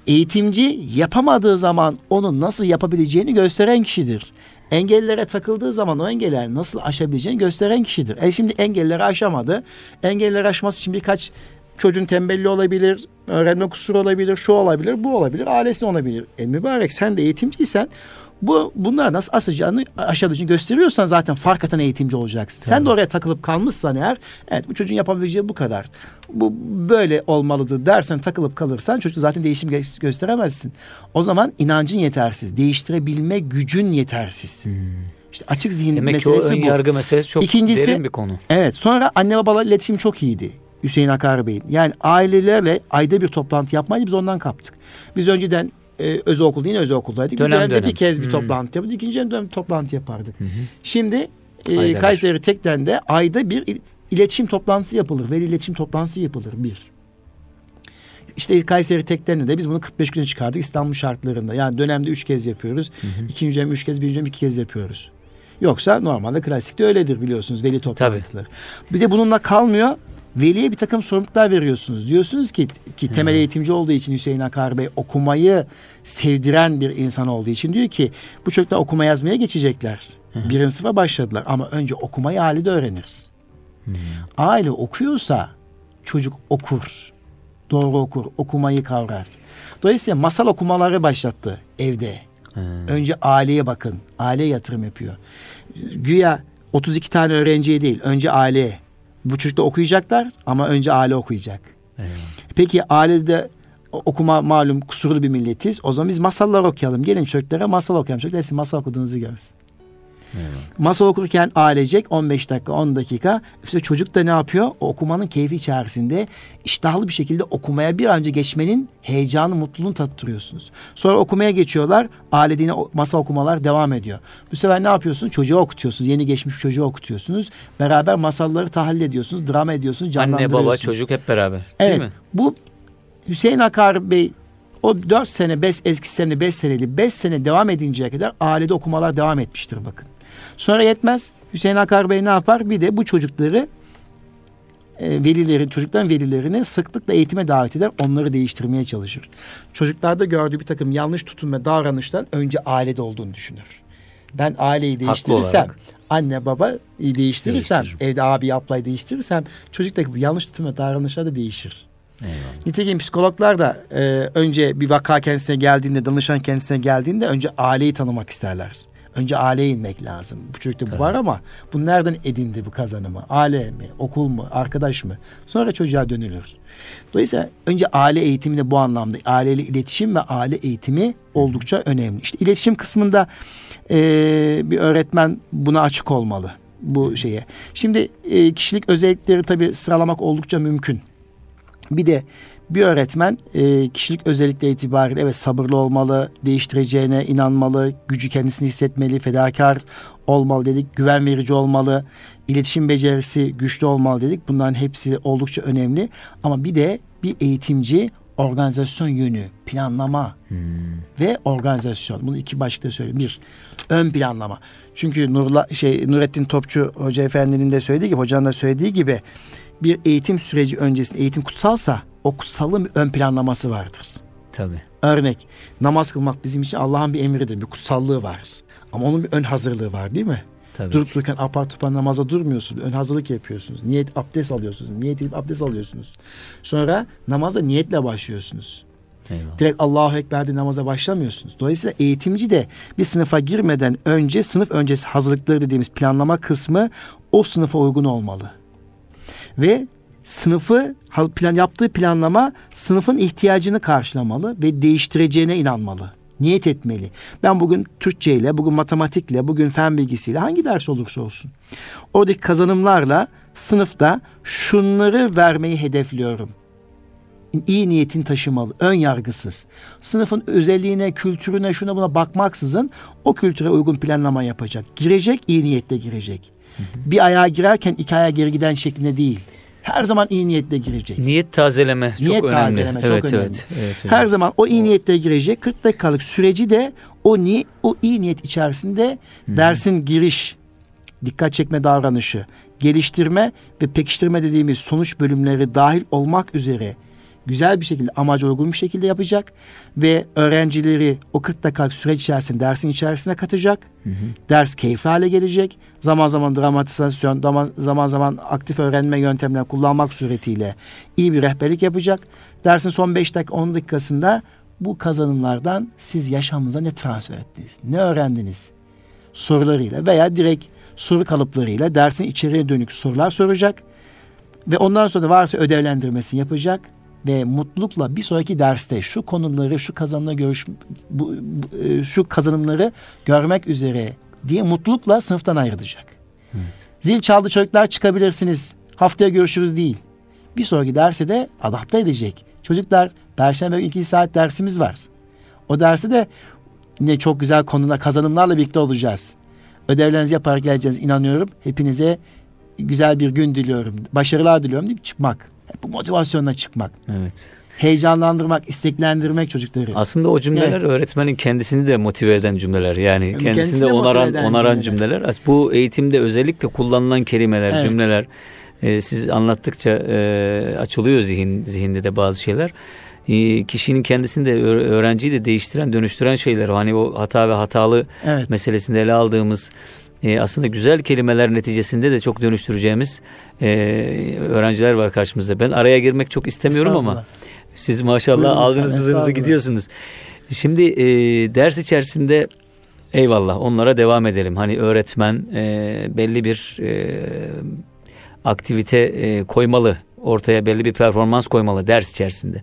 Eğitimci yapamadığı zaman onun nasıl yapabileceğini gösteren kişidir engellere takıldığı zaman o engeller nasıl aşabileceğini gösteren kişidir. E şimdi engelleri aşamadı. Engelleri aşması için birkaç çocuğun tembelli olabilir, öğrenme kusuru olabilir, şu olabilir, bu olabilir, ailesi olabilir. E mübarek sen de eğitimciysen bu bunlar nasıl aşacağını aşabileceğini gösteriyorsan zaten fark atan eğitimci olacaksın. Tabii. Sen de oraya takılıp kalmışsan eğer evet bu çocuğun yapabileceği bu kadar. Bu böyle olmalıdır dersen takılıp kalırsan çocuk zaten değişim gö- gösteremezsin. O zaman inancın yetersiz. Değiştirebilme gücün yetersiz. Hmm. İşte açık zihin Demek meselesi ki o ön bu. yargı meselesi çok İkincisi, derin bir konu. Evet sonra anne babalar iletişim çok iyiydi. Hüseyin Akar Bey'in. Yani ailelerle ayda bir toplantı yapmayı biz ondan kaptık. Biz önceden e, özel okul yine özel okuldaydık. Dönem, bir dönemde dönem. bir kez bir hmm. toplantı yapıyorduk. İkinci dönem toplantı yapardık. Hmm. Şimdi e, Kayseri Tek'ten de ayda bir iletişim toplantısı yapılır. Veli iletişim toplantısı yapılır bir. İşte Kayseri Tek'ten de biz bunu 45 güne çıkardık İstanbul şartlarında. Yani dönemde üç kez yapıyoruz. Hı hı. İkinci dönem üç kez, birinci dönem iki kez yapıyoruz. Yoksa normalde klasikte öyledir biliyorsunuz veli toplantıları. Tabii. Bir de bununla kalmıyor veliye bir takım sorumluluklar veriyorsunuz. Diyorsunuz ki ki temel eğitimci olduğu için Hüseyin Akar Bey okumayı sevdiren bir insan olduğu için diyor ki bu çocuklar okuma yazmaya geçecekler. Birinci sınıfa başladılar ama önce okumayı ailede öğrenir. Hmm. Aile okuyorsa çocuk okur. Doğru okur. Okumayı kavrar. Dolayısıyla masal okumaları başlattı evde. Hmm. Önce aileye bakın. Aileye yatırım yapıyor. Güya 32 tane öğrenciye değil. Önce aileye. Bu çocuklar okuyacaklar ama önce aile okuyacak. Eyvallah. Peki ailede okuma malum kusurlu bir milletiz. O zaman biz masallar okuyalım. Gelin çocuklara masal okuyalım. Çocuklar sizin masal okuduğunuzu görsün. Eyvallah. Masal okurken ailecek 15 dakika 10 dakika. İşte çocuk da ne yapıyor? O okumanın keyfi içerisinde iştahlı bir şekilde okumaya bir önce geçmenin heyecanı, mutluluğunu tattırıyorsunuz. Sonra okumaya geçiyorlar. Ailede yine masa okumalar devam ediyor. Bu sefer ne yapıyorsunuz? Çocuğu okutuyorsunuz. Yeni geçmiş çocuğu okutuyorsunuz. Beraber masalları tahlil ediyorsunuz. Drama ediyorsunuz. Anne, baba, çocuk hep beraber. Evet. mi? Bu Hüseyin Akar Bey o dört sene beş eski sistemde beş seneli beş sene devam edinceye kadar ailede okumalar devam etmiştir bakın. Sonra yetmez. Hüseyin Akar Bey ne yapar? Bir de bu çocukları e, velilerin, çocukların velilerini sıklıkla eğitime davet eder. Onları değiştirmeye çalışır. Çocuklarda gördüğü bir takım yanlış tutum ve davranıştan önce ailede olduğunu düşünür. Ben aileyi değiştirirsem, anne baba değiştirirsem, evde abi ablayı değiştirirsem çocuktaki bu yanlış tutum ve davranışlar da değişir. Eyvallah. Nitekim psikologlar da e, önce bir vaka kendisine geldiğinde, danışan kendisine geldiğinde önce aileyi tanımak isterler. Önce aileye inmek lazım. Bu çocukta Tabii. bu var ama bu nereden edindi bu kazanımı? Aile mi, okul mu, arkadaş mı? Sonra çocuğa dönülür. Dolayısıyla önce aile eğitimi de bu anlamda aileyle iletişim ve aile eğitimi oldukça önemli. İşte iletişim kısmında e, bir öğretmen buna açık olmalı bu şeye. Şimdi e, kişilik özellikleri tabii sıralamak oldukça mümkün. Bir de bir öğretmen e, kişilik özellikle itibariyle evet sabırlı olmalı, değiştireceğine inanmalı, gücü kendisini hissetmeli, fedakar olmalı dedik, güven verici olmalı, iletişim becerisi güçlü olmalı dedik. Bunların hepsi oldukça önemli. Ama bir de bir eğitimci organizasyon yönü, planlama Hmm. ve organizasyon. Bunu iki başlıkta söyleyeyim. Bir, ön planlama. Çünkü Nurla, şey, Nurettin Topçu Hoca Efendi'nin de söylediği gibi, hocanın da söylediği gibi bir eğitim süreci öncesinde eğitim kutsalsa o kutsalın bir ön planlaması vardır. Tabii. Örnek namaz kılmak bizim için Allah'ın bir emridir. Bir kutsallığı var. Ama onun bir ön hazırlığı var değil mi? Tabii. Durup dururken apar topar namaza durmuyorsunuz. Ön hazırlık yapıyorsunuz. Niyet abdest alıyorsunuz. Niyet edip abdest alıyorsunuz. Sonra namaza niyetle başlıyorsunuz. Eyvallah. Direkt Allahu Ekber diye namaza başlamıyorsunuz. Dolayısıyla eğitimci de bir sınıfa girmeden önce sınıf öncesi hazırlıkları dediğimiz planlama kısmı o sınıfa uygun olmalı. Ve sınıfı plan yaptığı planlama sınıfın ihtiyacını karşılamalı ve değiştireceğine inanmalı. Niyet etmeli. Ben bugün Türkçe ile, bugün matematikle, bugün fen bilgisiyle hangi ders olursa olsun. Oradaki kazanımlarla sınıfta şunları vermeyi hedefliyorum iyi niyetin taşımalı, ön yargısız. Sınıfın özelliğine, kültürüne, şuna buna bakmaksızın o kültüre uygun planlama yapacak. Girecek, iyi niyetle girecek. Bir ayağa girerken iki ayağa geri giden şeklinde değil. Her zaman iyi niyetle girecek. Niyet tazeleme çok Niyet önemli. tazeleme çok evet, önemli. evet, evet. hocam. Her zaman o iyi niyetle girecek. 40 dakikalık süreci de o ni o iyi niyet içerisinde dersin giriş, dikkat çekme davranışı, geliştirme ve pekiştirme dediğimiz sonuç bölümleri dahil olmak üzere güzel bir şekilde amaca uygun bir şekilde yapacak ve öğrencileri o 40 dakikalık süreç içerisinde dersin içerisine katacak. Ders keyifli hale gelecek. Zaman zaman dramatizasyon, zaman zaman, zaman aktif öğrenme yöntemlerini kullanmak suretiyle iyi bir rehberlik yapacak. Dersin son 5 dakika 10 dakikasında bu kazanımlardan siz yaşamınıza ne transfer ettiniz? Ne öğrendiniz? Sorularıyla veya direkt soru kalıplarıyla dersin içeriye dönük sorular soracak. Ve ondan sonra da varsa ödevlendirmesini yapacak ve mutlulukla bir sonraki derste şu konuları, şu kazanımları görüş, bu, bu- e, şu kazanımları görmek üzere diye mutlulukla sınıftan ayrılacak. Zil çaldı çocuklar çıkabilirsiniz. Haftaya görüşürüz değil. Bir sonraki derse de adapte edecek. Çocuklar perşembe iki saat dersimiz var. O derste de yine çok güzel konular, kazanımlarla birlikte olacağız. Ödevlerinizi yaparak geleceğiz inanıyorum. Hepinize güzel bir gün diliyorum. Başarılar diliyorum deyip çıkmak. Bu motivasyonla çıkmak. Evet. Heyecanlandırmak, isteklendirmek çocukları. Aslında o cümleler öğretmenin kendisini de motive eden cümleler. Yani kendisini kendisini de onaran onaran cümleler. cümleler. Bu eğitimde özellikle kullanılan kelimeler, Evet. cümleler e, siz anlattıkça e, açılıyor zihin zihinde de bazı şeyler. E, kişinin kendisini de öğ- öğrenciyi de değiştiren, dönüştüren şeyler. Hani o hata ve hatalı Evet. meselesinde ele aldığımız e, aslında güzel kelimeler neticesinde de çok dönüştüreceğimiz e, öğrenciler var karşımızda. Ben araya girmek çok istemiyorum ama siz maşallah Buyurun aldınız hızınızı gidiyorsunuz. Şimdi e, ders içerisinde eyvallah onlara devam edelim. Hani öğretmen e, belli bir e, aktivite e, koymalı. Ortaya belli bir performans koymalı ders içerisinde.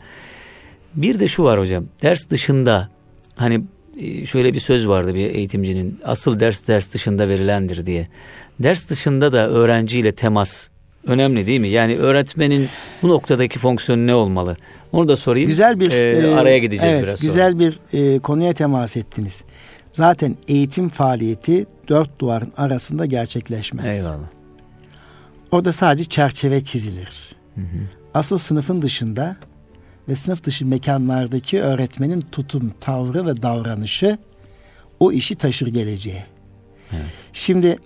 Bir de şu var hocam. Ders dışında hani şöyle bir söz vardı bir eğitimcinin. Asıl ders ders dışında verilendir diye. Ders dışında da öğrenciyle temas önemli değil mi? Yani öğretmenin bu noktadaki fonksiyonu ne olmalı? Onu da sorayım. Güzel bir Ee, e, araya gideceğiz evet, biraz sonra. Güzel bir e, konuya temas ettiniz. Zaten eğitim faaliyeti dört duvarın arasında gerçekleşmez. Eyvallah. Orada sadece çerçeve çizilir. Asıl sınıfın dışında ve sınıf dışı mekanlardaki öğretmenin tutum, tavrı ve davranışı o işi taşır geleceğe. Şimdi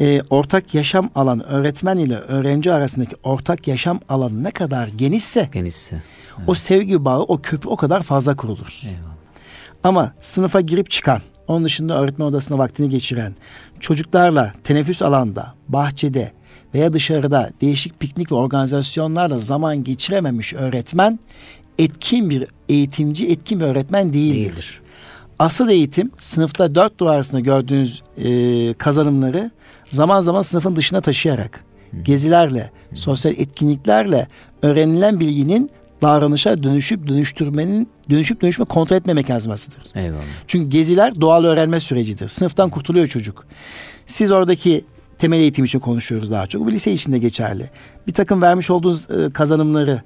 e, ortak yaşam alanı öğretmen ile öğrenci arasındaki ortak yaşam alanı ne kadar genişse Genişse. o sevgi bağı, o köprü o kadar fazla kurulur. Eyvallah. Ama sınıfa girip çıkan, onun dışında öğretmen odasında vaktini geçiren, çocuklarla teneffüs alanda, bahçede veya dışarıda değişik piknik ve organizasyonlarla zaman geçirememiş öğretmen etkin bir eğitimci, etkin bir öğretmen değildir. Değildir. Asıl eğitim sınıfta dört duvar arasında gördüğünüz e, kazanımları zaman zaman sınıfın dışına taşıyarak, gezilerle, sosyal etkinliklerle öğrenilen bilginin davranışa dönüşüp dönüştürmenin dönüşüp dönüşme kontrol etme mekanizmasıdır. Eyvallah. Çünkü geziler doğal öğrenme sürecidir. Sınıftan kurtuluyor çocuk. Siz oradaki temel eğitim için konuşuyoruz daha çok. Bu lise içinde geçerli. Bir takım vermiş olduğunuz e, kazanımları,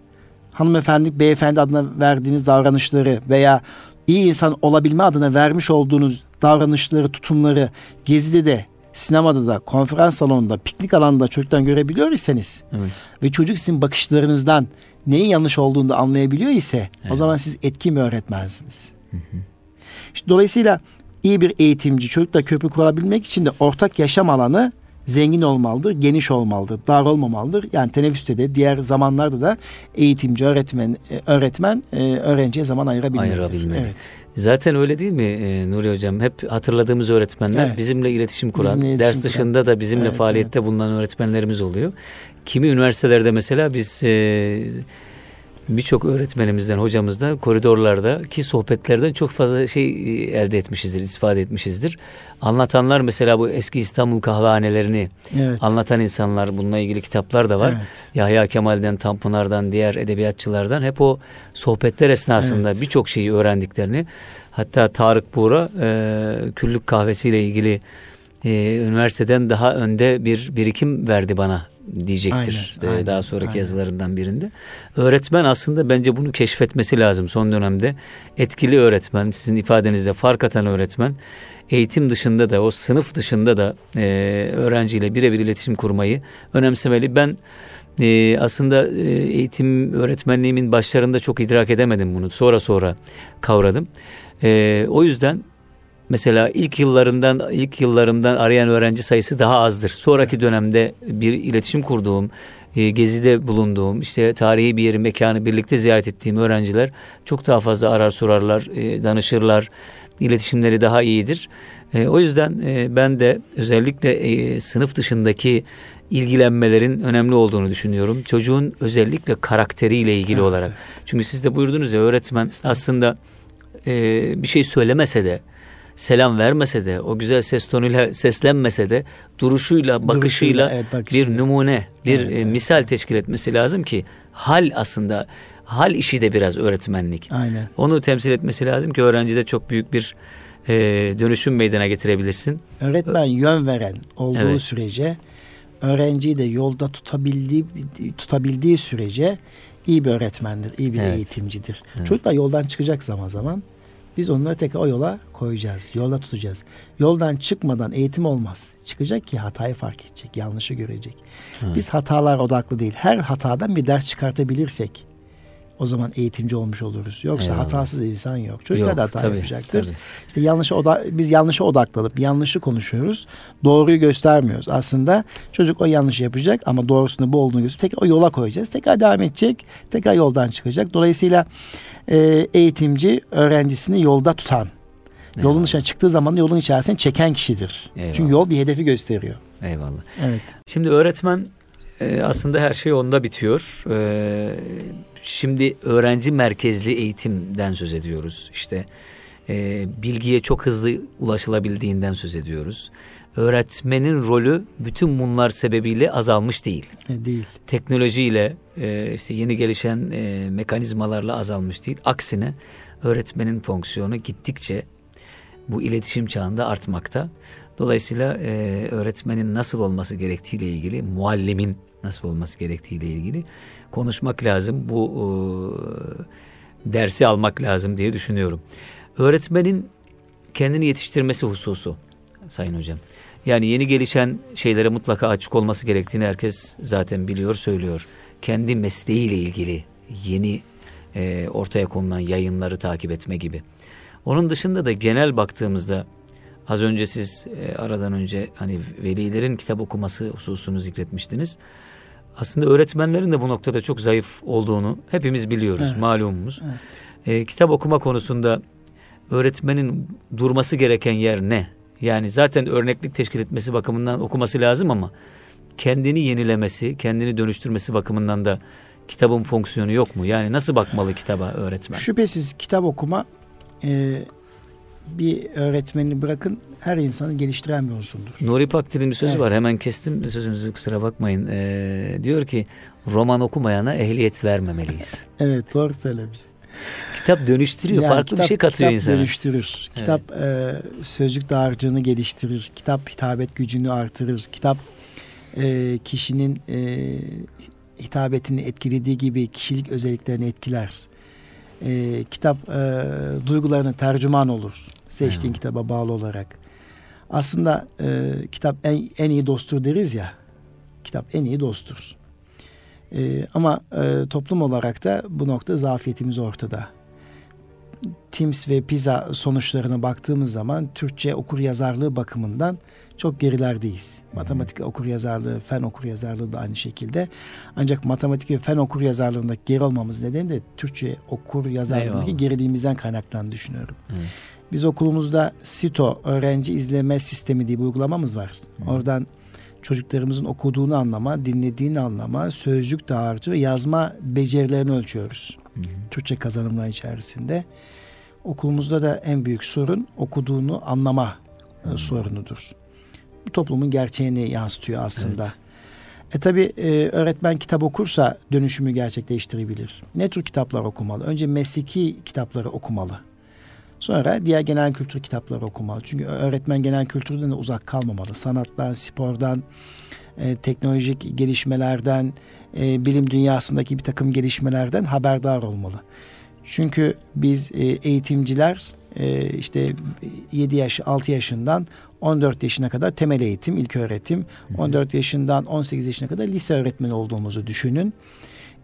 hanımefendi, beyefendi adına verdiğiniz davranışları veya iyi insan olabilme adına vermiş olduğunuz davranışları, tutumları gezide de, sinemada da, konferans salonunda, piknik alanında çocuktan görebiliyor iseniz Evet. ve çocuk sizin bakışlarınızdan neyin yanlış olduğunu da anlayabiliyor ise evet. o zaman siz etkin bir öğretmensiniz. Hı hı. İşte dolayısıyla iyi bir eğitimci çocukla köprü kurabilmek için de ortak yaşam alanı zengin olmalıdır, geniş olmalıdır, dar olmamalıdır. Yani teneffüste de diğer zamanlarda da eğitimci, öğretmen, e, öğretmen e, öğrenciye zaman ayırabilmeli. Ayırabilmeli. Evet. Zaten öyle değil mi e, Nuri Hocam? Hep hatırladığımız öğretmenler evet. bizimle iletişim kuran, bizimle iletişim ders dışında kuran. da bizimle evet, faaliyette evet. bulunan öğretmenlerimiz oluyor. Kimi üniversitelerde mesela biz e, birçok öğretmenimizden, hocamızdan koridorlarda ki sohbetlerden çok fazla şey e, elde etmişizdir, istifade etmişizdir. Anlatanlar mesela bu eski İstanbul kahvehanelerini evet. anlatan insanlar bununla ilgili kitaplar da var. Evet. Yahya Kemal'den, Tanpınar'dan, diğer edebiyatçılardan hep o sohbetler esnasında evet. birçok şeyi öğrendiklerini hatta Tarık Buğra e, küllük kahvesiyle ilgili e, üniversiteden daha önde bir birikim verdi bana diyecektir aynen, aynen, daha sonraki aynen. yazılarından birinde. Öğretmen aslında bence bunu keşfetmesi lazım son dönemde. Etkili öğretmen, sizin ifadenizde fark atan öğretmen eğitim dışında da o sınıf dışında da e, öğrenciyle birebir iletişim kurmayı önemsemeli. Ben e, aslında e, eğitim öğretmenliğimin başlarında çok idrak edemedim bunu. Sonra sonra kavradım. E, o yüzden Mesela ilk yıllarından ilk yıllarımdan arayan öğrenci sayısı daha azdır. Sonraki dönemde bir iletişim kurduğum, e, gezide bulunduğum, işte tarihi bir yeri, mekanı birlikte ziyaret ettiğim öğrenciler çok daha fazla arar sorarlar, e, danışırlar. İletişimleri daha iyidir. E, o yüzden ben de özellikle sınıf dışındaki ilgilenmelerin önemli olduğunu düşünüyorum. Çocuğun özellikle karakteriyle ilgili evet. olarak. Çünkü siz de buyurdunuz ya öğretmen aslında bir şey söylemese de selam vermese de, o güzel ses tonuyla seslenmese de duruşuyla, bakışıyla, duruşuyla evet, bakışıyla. bir numune, bir evet, evet. misal teşkil etmesi lazım ki hal aslında hal işi de biraz öğretmenlik. Aynen. Onu temsil etmesi lazım ki öğrencide çok büyük bir e, dönüşüm meydana getirebilirsin. Öğretmen yön veren olduğu evet. sürece öğrenciyi de yolda tutabildiği tutabildiği sürece iyi bir öğretmendir, iyi bir evet. eğitimcidir. Evet. Çocuklar yoldan çıkacak zaman zaman biz onları tekrar o yola koyacağız. Yolda tutacağız. Yoldan çıkmadan eğitim olmaz. Çıkacak ki hatayı fark edecek. Yanlışı görecek. Evet. Biz hatalar odaklı değil. Her hatadan bir ders çıkartabilirsek o zaman eğitimci olmuş oluruz. Yoksa Eyvallah. hatasız insan yok. Çocuklar yok, da hata tabii, yapacaktır. Tabii. İşte yanlışa oda biz yanlışa odaklanıp yanlışı konuşuyoruz. Doğruyu göstermiyoruz. Aslında çocuk o yanlışı yapacak ama doğrusunu bu olduğunu gösterip tekrar o yola koyacağız. Tekrar devam edecek. Tekrar yoldan çıkacak. Dolayısıyla e, eğitimci öğrencisini yolda tutan, Eyvallah. yolun dışına çıktığı zaman yolun içerisine çeken kişidir. Eyvallah. Çünkü yol bir hedefi gösteriyor. Eyvallah. Evet. Şimdi öğretmen e, aslında her şey onda bitiyor. E, şimdi öğrenci merkezli eğitimden söz ediyoruz. İşte e, bilgiye çok hızlı ulaşılabildiğinden söz ediyoruz. Öğretmenin rolü bütün bunlar sebebiyle azalmış değil. E, değil. Teknolojiyle e, işte yeni gelişen e, mekanizmalarla azalmış değil. Aksine öğretmenin fonksiyonu gittikçe bu iletişim çağında artmakta. Dolayısıyla e, öğretmenin nasıl olması gerektiğiyle ilgili, muallimin nasıl olması gerektiğiyle ilgili konuşmak lazım. Bu e, dersi almak lazım diye düşünüyorum. Öğretmenin kendini yetiştirmesi hususu Sayın Hocam. Yani yeni gelişen şeylere mutlaka açık olması gerektiğini herkes zaten biliyor, söylüyor. Kendi mesleğiyle ilgili yeni e, ortaya konulan yayınları takip etme gibi. Onun dışında da genel baktığımızda az önce siz e, aradan önce hani velilerin kitap okuması hususunu zikretmiştiniz. Aslında öğretmenlerin de bu noktada çok zayıf olduğunu hepimiz biliyoruz, evet. malumumuz. Evet. E, kitap okuma konusunda öğretmenin durması gereken yer ne? Yani zaten örneklik teşkil etmesi bakımından okuması lazım ama kendini yenilemesi, kendini dönüştürmesi bakımından da kitabın fonksiyonu yok mu? Yani nasıl bakmalı kitaba öğretmen? Şüphesiz kitap okuma e, bir öğretmeni bırakın her insanı geliştiren bir unsurdur. Nuri Pakdil'in bir sözü evet. var. Hemen kestim sözünüzü kusura bakmayın. Ee, diyor ki roman okumayana ehliyet vermemeliyiz. <laughs> evet doğru söylemiş. Kitap dönüştürüyor. Yani farklı kitap, bir şey katıyor kitap insana. dönüştürür. Evet. Kitap e, sözcük dağarcığını geliştirir. Kitap hitabet gücünü artırır. Kitap e, kişinin e, hitabetini etkilediği gibi kişilik özelliklerini etkiler. E, kitap e, duygularına tercüman olur. Seçtiğin evet. kitaba bağlı olarak. Aslında e, kitap en, en iyi dosttur deriz ya. Kitap en iyi dosttur. E, ama e, toplum olarak da bu nokta zafiyetimiz ortada. TIMS ve PISA sonuçlarına baktığımız zaman Türkçe okur yazarlığı bakımından çok gerilerdeyiz. Matematik okur yazarlığı, fen okur yazarlığı da aynı şekilde. Ancak matematik ve fen okur yazarlığında geri olmamız nedeni de Türkçe okur yazarlığındaki Eyvallah. geriliğimizden kaynaklandığını düşünüyorum. Evet. Biz okulumuzda SITO öğrenci izleme sistemi diye bir uygulamamız var. Hı. Oradan çocuklarımızın okuduğunu anlama, dinlediğini anlama, sözcük dağarcığı ve yazma becerilerini ölçüyoruz. Hı. Türkçe kazanımlar içerisinde. Okulumuzda da en büyük sorun okuduğunu anlama Hı. sorunudur. Bu toplumun gerçeğini yansıtıyor aslında. Evet. E tabi e, öğretmen kitap okursa dönüşümü gerçekleştirebilir. Ne tür kitaplar okumalı? Önce mesleki kitapları okumalı. Sonra diğer genel kültür kitapları okumalı. Çünkü öğretmen genel kültürden de uzak kalmamalı. Sanattan, spordan, e, teknolojik gelişmelerden, e, bilim dünyasındaki bir takım gelişmelerden haberdar olmalı. Çünkü biz e, eğitimciler e, işte 7 yaş 6 yaşından 14 yaşına kadar temel eğitim, ilk öğretim, 14 yaşından 18 yaşına kadar lise öğretmeni olduğumuzu düşünün.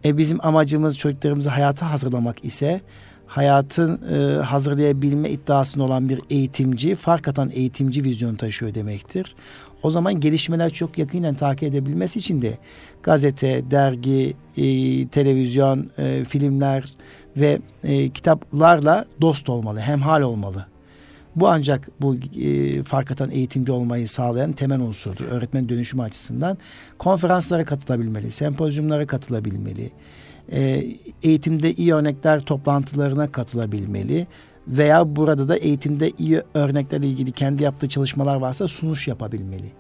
E bizim amacımız çocuklarımızı hayata hazırlamak ise hayatın e, hazırlayabilme iddiasında olan bir eğitimci, fark atan eğitimci vizyonu taşıyor demektir. O zaman gelişmeler çok yakinen takip edebilmesi için de gazete, dergi, e, televizyon, e, filmler ve e, kitaplarla dost olmalı, hemhal olmalı. Bu ancak bu e, fark atan eğitimci olmayı sağlayan temel unsurdur. Öğretmen dönüşümü açısından konferanslara katılabilmeli, sempozyumlara katılabilmeli, e, eğitimde iyi örnekler toplantılarına katılabilmeli veya burada da eğitimde iyi örneklerle ilgili kendi yaptığı çalışmalar varsa sunuş yapabilmeli.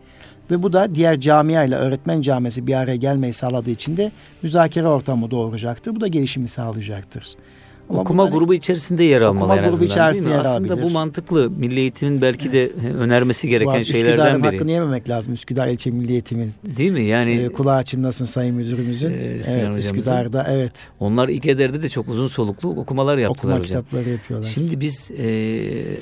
Ve bu da diğer camia ile öğretmen camiası bir araya gelmeyi sağladığı için de müzakere ortamı doğuracaktır. Bu da gelişimi sağlayacaktır. Ama okuma bunları, grubu içerisinde yer almalı en azından içerisinde değil mi? Yer Aslında bu mantıklı. Milli Eğitim'in belki evet. de önermesi gereken şeylerden Üsküdar'ın biri. hakkını yememek lazım. Üsküdar İlçe Milli Eğitim'in. Değil mi? Yani e, kulağı çınlasın Sayın Müdürümüzün. E, evet, Üsküdar'da evet. Onlar İGEDER'de de çok uzun soluklu okumalar yaptılar Okuma hocam. kitapları yapıyorlar. Şimdi biz e,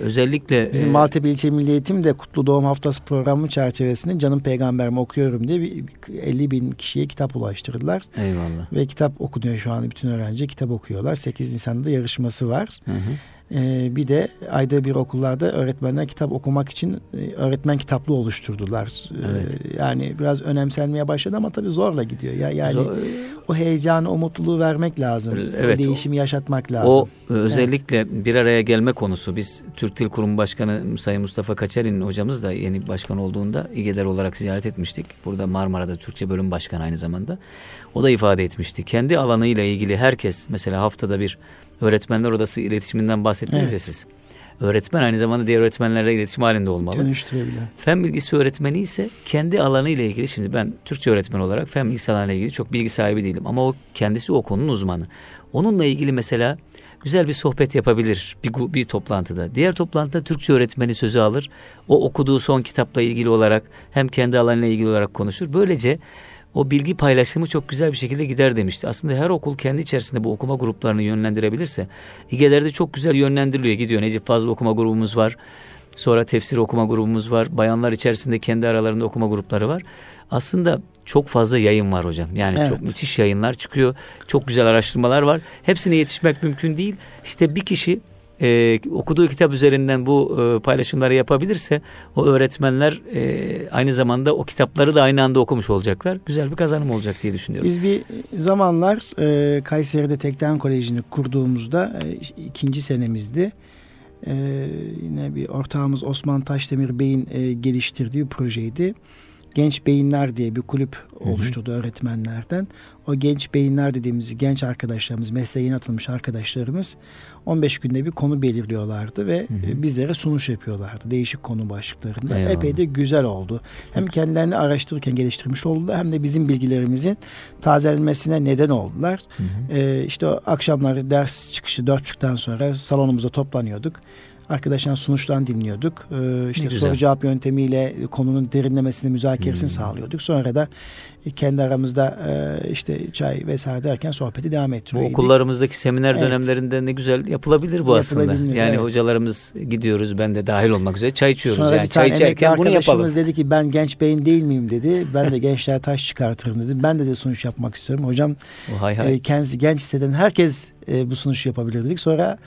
özellikle bizim e, Maltepe İlçe Milli Eğitim de Kutlu Doğum Haftası programı çerçevesinde Canım Peygamberimi okuyorum diye bir 50 bin kişiye kitap ulaştırdılar. Eyvallah. Ve kitap okunuyor şu an bütün öğrenci kitap okuyorlar. 8 Nisan'da yarışması var. Hı hı. Ee, bir de ayda bir okullarda öğretmenler kitap okumak için e, öğretmen kitaplı oluşturdular. Evet. Ee, yani biraz önemsenmeye başladı ama tabii zorla gidiyor. Ya yani Zor, o heyecanı, o mutluluğu vermek lazım. Evet. O değişimi yaşatmak lazım. O özellikle evet. bir araya gelme konusu. Biz Türk Dil Kurumu Başkanı Sayın Mustafa Kaçerin hocamız da yeni başkan olduğunda İGEDER olarak ziyaret etmiştik. Burada Marmara'da Türkçe Bölüm Başkanı aynı zamanda. O da ifade etmişti. Kendi alanıyla ilgili herkes mesela haftada bir öğretmenler odası iletişiminden bahsettiniz evet. ya siz. Öğretmen aynı zamanda diğer öğretmenlerle iletişim halinde olmalı. Dönüştürebilen. Fen bilgisi öğretmeni ise kendi alanı ile ilgili şimdi ben Türkçe öğretmen olarak fen bilgisi alanıyla ilgili çok bilgi sahibi değilim ama o kendisi o konunun uzmanı. Onunla ilgili mesela güzel bir sohbet yapabilir bir, bir toplantıda. Diğer toplantıda Türkçe öğretmeni sözü alır. O okuduğu son kitapla ilgili olarak hem kendi alanıyla ilgili olarak konuşur. Böylece o bilgi paylaşımı çok güzel bir şekilde gider demişti. Aslında her okul kendi içerisinde bu okuma gruplarını yönlendirebilirse İGE'lerde çok güzel yönlendiriliyor gidiyor. Necip Fazıl okuma grubumuz var. Sonra tefsir okuma grubumuz var. Bayanlar içerisinde kendi aralarında okuma grupları var. Aslında çok fazla yayın var hocam. Yani evet. çok müthiş yayınlar çıkıyor. Çok güzel araştırmalar var. Hepsine yetişmek mümkün değil. İşte bir kişi e, okuduğu kitap üzerinden bu e, paylaşımları yapabilirse o öğretmenler e, aynı zamanda o kitapları da aynı anda okumuş olacaklar. Güzel bir kazanım olacak diye düşünüyorum. Biz bir zamanlar e, Kayseri'de Tekten Koleji'ni kurduğumuzda e, ikinci senemizdi. E, yine bir ortağımız Osman Taşdemir Bey'in e, geliştirdiği bir projeydi. Genç Beyinler diye bir kulüp oluşturdu hı hı. öğretmenlerden. O genç beyinler dediğimiz genç arkadaşlarımız, mesleğine atılmış arkadaşlarımız 15 günde bir konu belirliyorlardı ve hı hı. bizlere sunuş yapıyorlardı. Değişik konu başlıklarında. Eyvallah. Epey de güzel oldu. Hem kendilerini araştırırken geliştirmiş oldular hem de bizim bilgilerimizin tazelenmesine neden oldular. Hı hı. Ee, işte o akşamları ders çıkışı dört buçuktan sonra salonumuzda toplanıyorduk Arkadaşlar sonuçlarını dinliyorduk. Ee, işte soru cevap yöntemiyle konunun derinlemesini müzakeresini hmm. sağlıyorduk. Sonra da kendi aramızda e, işte çay vesaire derken sohbeti devam ettiriyorduk. Bu okullarımızdaki seminer evet. dönemlerinde ne güzel yapılabilir bu aslında. Yani evet. hocalarımız gidiyoruz ben de dahil olmak üzere çay içiyoruz. Sonra yani çay içerken bunu yapalım. dedi ki ben genç beyin değil miyim dedi. Ben de gençler taş çıkartırım dedi. Ben de de sonuç yapmak istiyorum. Hocam o hay hay. E, kendisi genç hisseden herkes e, bu sunuş yapabilir dedik. Sonra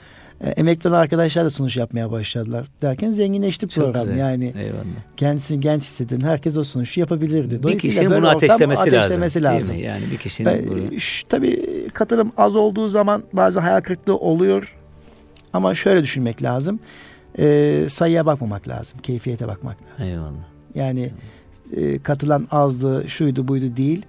e, emekli olan arkadaşlar da sunuş yapmaya başladılar derken zenginleşti Çok program. Güzel. Yani Eyvallah. kendisini genç hisseden herkes o sunuşu yapabilirdi. Bir kişinin bunu ateşlemesi, ateşlemesi lazım. lazım. Yani bir kişinin ben, bunu... Şu, tabii katılım az olduğu zaman bazı hayal kırıklığı oluyor. Ama şöyle düşünmek lazım. E, sayıya bakmamak lazım. Keyfiyete bakmak lazım. Eyvallah. Yani e, katılan azdı, şuydu buydu değil.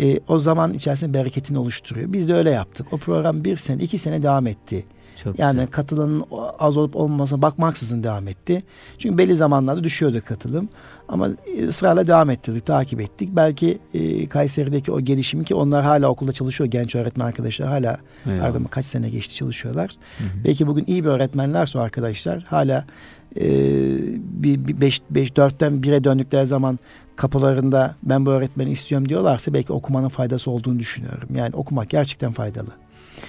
E, o zaman içerisinde bereketini oluşturuyor. Biz de öyle yaptık. O program bir sene, iki sene devam etti. Çok yani güzel. katılanın az olup olmamasına bakmaksızın devam etti. Çünkü belli zamanlarda düşüyordu katılım. Ama ısrarla devam ettirdik, takip ettik. Belki e, Kayseri'deki o gelişimi ki onlar hala okulda çalışıyor. Genç öğretmen arkadaşlar hala ardından kaç sene geçti çalışıyorlar. Hı hı. Belki bugün iyi bir öğretmenlerse arkadaşlar hala e, bir, bir beş, beş, dörtten bire döndükleri zaman kapılarında ben bu öğretmeni istiyorum diyorlarsa belki okumanın faydası olduğunu düşünüyorum. Yani okumak gerçekten faydalı.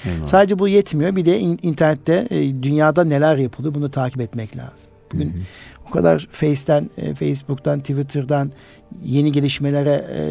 Eyvallah. Sadece bu yetmiyor. Bir de internette e, dünyada neler yapılıyor bunu takip etmek lazım. Bugün hı hı. o kadar Face'ten, e, Facebook'tan, Twitter'dan yeni gelişmelere e,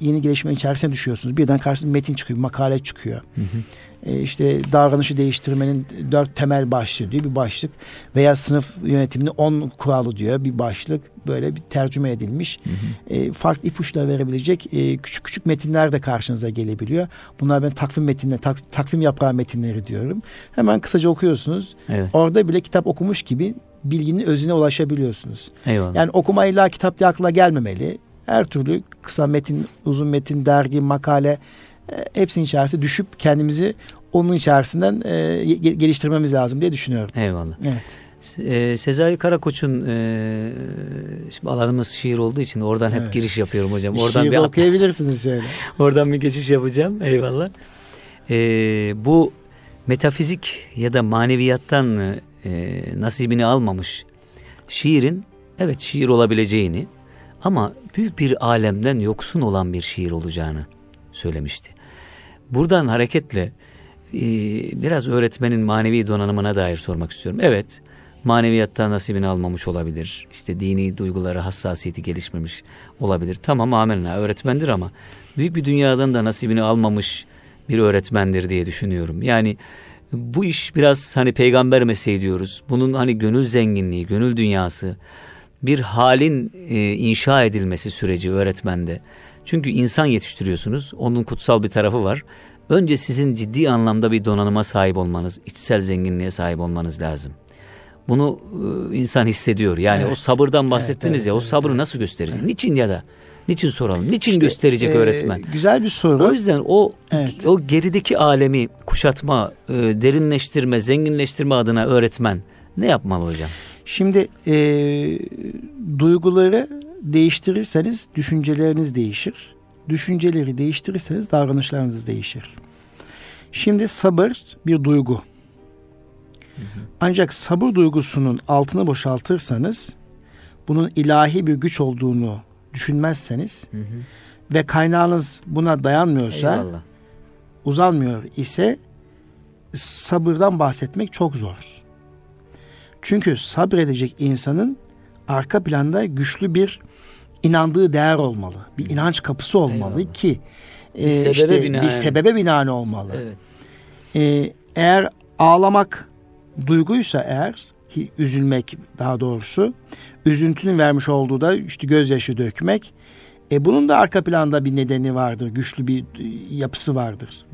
yeni gelişme içerisine düşüyorsunuz. Birden karşınıza metin çıkıyor, makale çıkıyor. Hı hı işte davranışı değiştirmenin dört temel başlığı diyor bir başlık veya sınıf yönetimini on kuralı diyor bir başlık böyle bir tercüme edilmiş. Hı hı. E, farklı ipuçları verebilecek e, küçük küçük metinler de karşınıza gelebiliyor. Bunlar ben takvim metinleri, tak, takvim yaprağı metinleri diyorum. Hemen kısaca okuyorsunuz. Evet. Orada bile kitap okumuş gibi bilginin özüne ulaşabiliyorsunuz. Eyvallah. Yani okuma illa kitap diye akla gelmemeli. Her türlü kısa metin, uzun metin, dergi, makale e, hepsinin içerisinde düşüp kendimizi onun içerisinden e, geliştirmemiz lazım diye düşünüyorum. Eyvallah. Evet. E, Sezai Karakoç'un e, şimdi alanımız şiir olduğu için oradan hep evet. giriş yapıyorum hocam. Oradan şiir bir okuyabilirsiniz şöyle. <laughs> oradan bir geçiş yapacağım. Eyvallah. E, bu metafizik ya da maneviyattan e, nasibini almamış şiirin evet şiir olabileceğini ama büyük bir alemden yoksun olan bir şiir olacağını söylemişti. Buradan hareketle e, biraz öğretmenin manevi donanımına dair sormak istiyorum. Evet, maneviyatta nasibini almamış olabilir. İşte dini duyguları, hassasiyeti gelişmemiş olabilir. Tamam amenna öğretmendir ama büyük bir dünyadan da nasibini almamış bir öğretmendir diye düşünüyorum. Yani bu iş biraz hani peygamber mesleği diyoruz. Bunun hani gönül zenginliği, gönül dünyası, bir halin e, inşa edilmesi süreci öğretmende. Çünkü insan yetiştiriyorsunuz. Onun kutsal bir tarafı var. Önce sizin ciddi anlamda bir donanıma sahip olmanız, içsel zenginliğe sahip olmanız lazım. Bunu e, insan hissediyor. Yani evet. o sabırdan bahsettiniz evet, evet, ya. O sabrı evet. nasıl gösterecek? Evet. Niçin ya da? Niçin soralım? Niçin işte, gösterecek e, öğretmen? Güzel bir soru. O yüzden o evet. o gerideki alemi kuşatma, e, derinleştirme, zenginleştirme adına öğretmen ne yapmalı hocam? Şimdi e, duyguları değiştirirseniz düşünceleriniz değişir. Düşünceleri değiştirirseniz davranışlarınız değişir. Şimdi sabır bir duygu. Ancak sabır duygusunun altını boşaltırsanız bunun ilahi bir güç olduğunu düşünmezseniz hı hı. ve kaynağınız buna dayanmıyorsa Eyvallah. uzanmıyor ise sabırdan bahsetmek çok zor. Çünkü sabredecek insanın arka planda güçlü bir inandığı değer olmalı. Bir inanç kapısı olmalı Eyvallah. ki e, bir sebebe işte binaen. bir sebebe binaen olmalı. Evet. E, eğer ağlamak duyguysa eğer üzülmek daha doğrusu üzüntünün vermiş olduğu da işte gözyaşı dökmek. E bunun da arka planda bir nedeni vardır, güçlü bir yapısı vardır.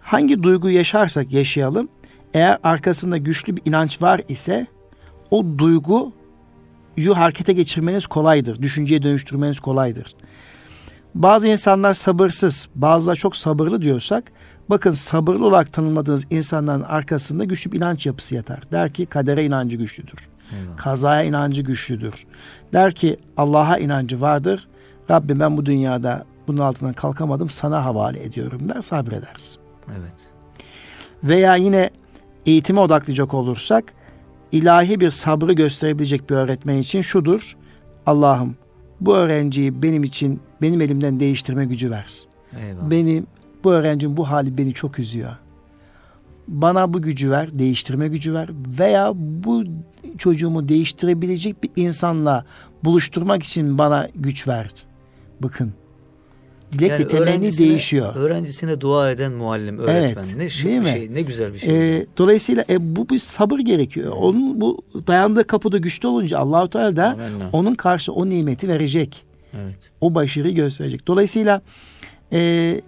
Hangi duygu yaşarsak yaşayalım, eğer arkasında güçlü bir inanç var ise o duygu harekete geçirmeniz kolaydır. Düşünceye dönüştürmeniz kolaydır. Bazı insanlar sabırsız, bazıları çok sabırlı diyorsak, bakın sabırlı olarak tanımladığınız insanların arkasında güçlü bir inanç yapısı yatar. Der ki kadere inancı güçlüdür. Eyvallah. Kazaya inancı güçlüdür. Der ki Allah'a inancı vardır. Rabbim ben bu dünyada bunun altından kalkamadım sana havale ediyorum der sabreder. Evet. Veya yine eğitime odaklayacak olursak ilahi bir sabrı gösterebilecek bir öğretmen için şudur. Allah'ım bu öğrenciyi benim için benim elimden değiştirme gücü ver. Eyvallah. Benim bu öğrencim bu hali beni çok üzüyor. Bana bu gücü ver, değiştirme gücü ver veya bu çocuğumu değiştirebilecek bir insanla buluşturmak için bana güç ver. Bakın dilek yani ve temenni değişiyor. Öğrencisine dua eden muallim, öğretmen. Evet, ne şık bir şey, ne güzel bir şey. Ee, dolayısıyla e, bu bir sabır gerekiyor. Onun bu dayandığı kapıda güçlü olunca Allahu Teala da Amenna. onun karşı o nimeti verecek. Evet. O başarıyı gösterecek. Dolayısıyla e,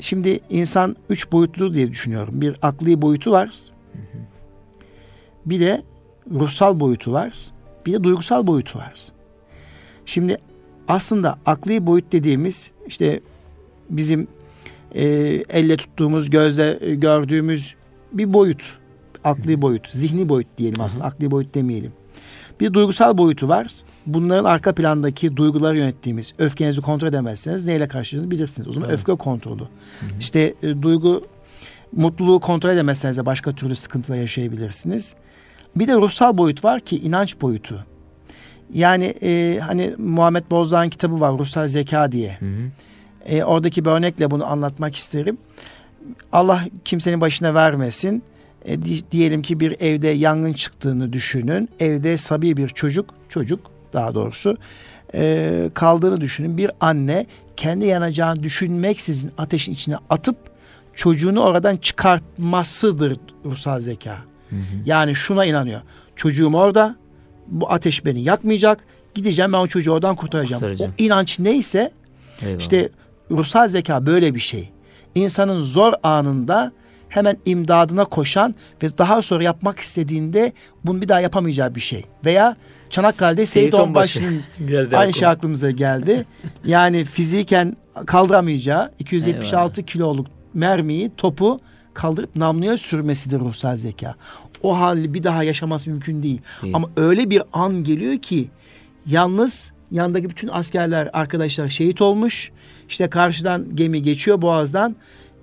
şimdi insan üç boyutlu diye düşünüyorum. Bir akli boyutu var. Hı hı. Bir de ruhsal boyutu var. Bir de duygusal boyutu var. Şimdi aslında akli boyut dediğimiz işte bizim e, elle tuttuğumuz, gözle e, gördüğümüz bir boyut. Akli boyut, zihni boyut diyelim aslında. Akli boyut demeyelim. Bir duygusal boyutu var. Bunların arka plandaki duyguları yönettiğimiz, öfkenizi kontrol edemezseniz neyle karşılaşacağınızı bilirsiniz. O zaman evet. öfke kontrolü. Hı hı. İşte e, duygu, mutluluğu kontrol edemezseniz de başka türlü sıkıntılar yaşayabilirsiniz. Bir de ruhsal boyut var ki inanç boyutu. Yani e, hani Muhammed Bozdağ'ın kitabı var Ruhsal Zeka diye. Hı hı. E, oradaki bir örnekle bunu anlatmak isterim. Allah kimsenin başına vermesin. E, diyelim ki bir evde yangın çıktığını düşünün. Evde sabi bir çocuk, çocuk daha doğrusu e, kaldığını düşünün. Bir anne kendi yanacağını düşünmeksizin ateşin içine atıp çocuğunu oradan çıkartmasıdır ruhsal zeka. Hı hı. Yani şuna inanıyor. Çocuğum orada, bu ateş beni yakmayacak. Gideceğim ben o çocuğu oradan kurtaracağım. kurtaracağım. O inanç neyse Eyvallah. işte ruhsal zeka böyle bir şey. İnsanın zor anında hemen imdadına koşan ve daha sonra yapmak istediğinde bunu bir daha yapamayacağı bir şey. Veya Çanakkale'de Seyit Onbaşı'nın <laughs> aynı şey aklımıza geldi. yani fiziken kaldıramayacağı 276 Eyvallah. kiloluk mermiyi, topu kaldırıp namluya sürmesidir ruhsal zeka o hali bir daha yaşaması mümkün değil. değil. Ama öyle bir an geliyor ki yalnız yandaki bütün askerler arkadaşlar şehit olmuş. İşte karşıdan gemi geçiyor boğazdan.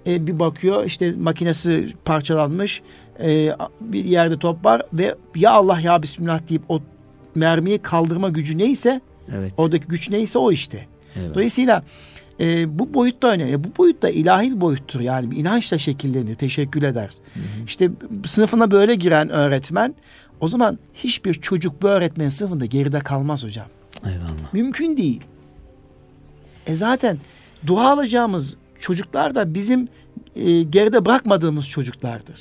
E, bir bakıyor işte makinesi parçalanmış. E, bir yerde top var ve ya Allah ya Bismillah deyip o mermiyi kaldırma gücü neyse evet. oradaki güç neyse o işte. Evet. Dolayısıyla e, bu boyutta önemli. Bu boyutta ilahi bir boyuttur. Yani bir inançla şekillenir, teşekkür eder. Hı hı. İşte sınıfına böyle giren öğretmen o zaman hiçbir çocuk bu öğretmenin sınıfında geride kalmaz hocam. Eyvallah. Mümkün değil. E zaten dua alacağımız çocuklar da bizim e, geride bırakmadığımız çocuklardır.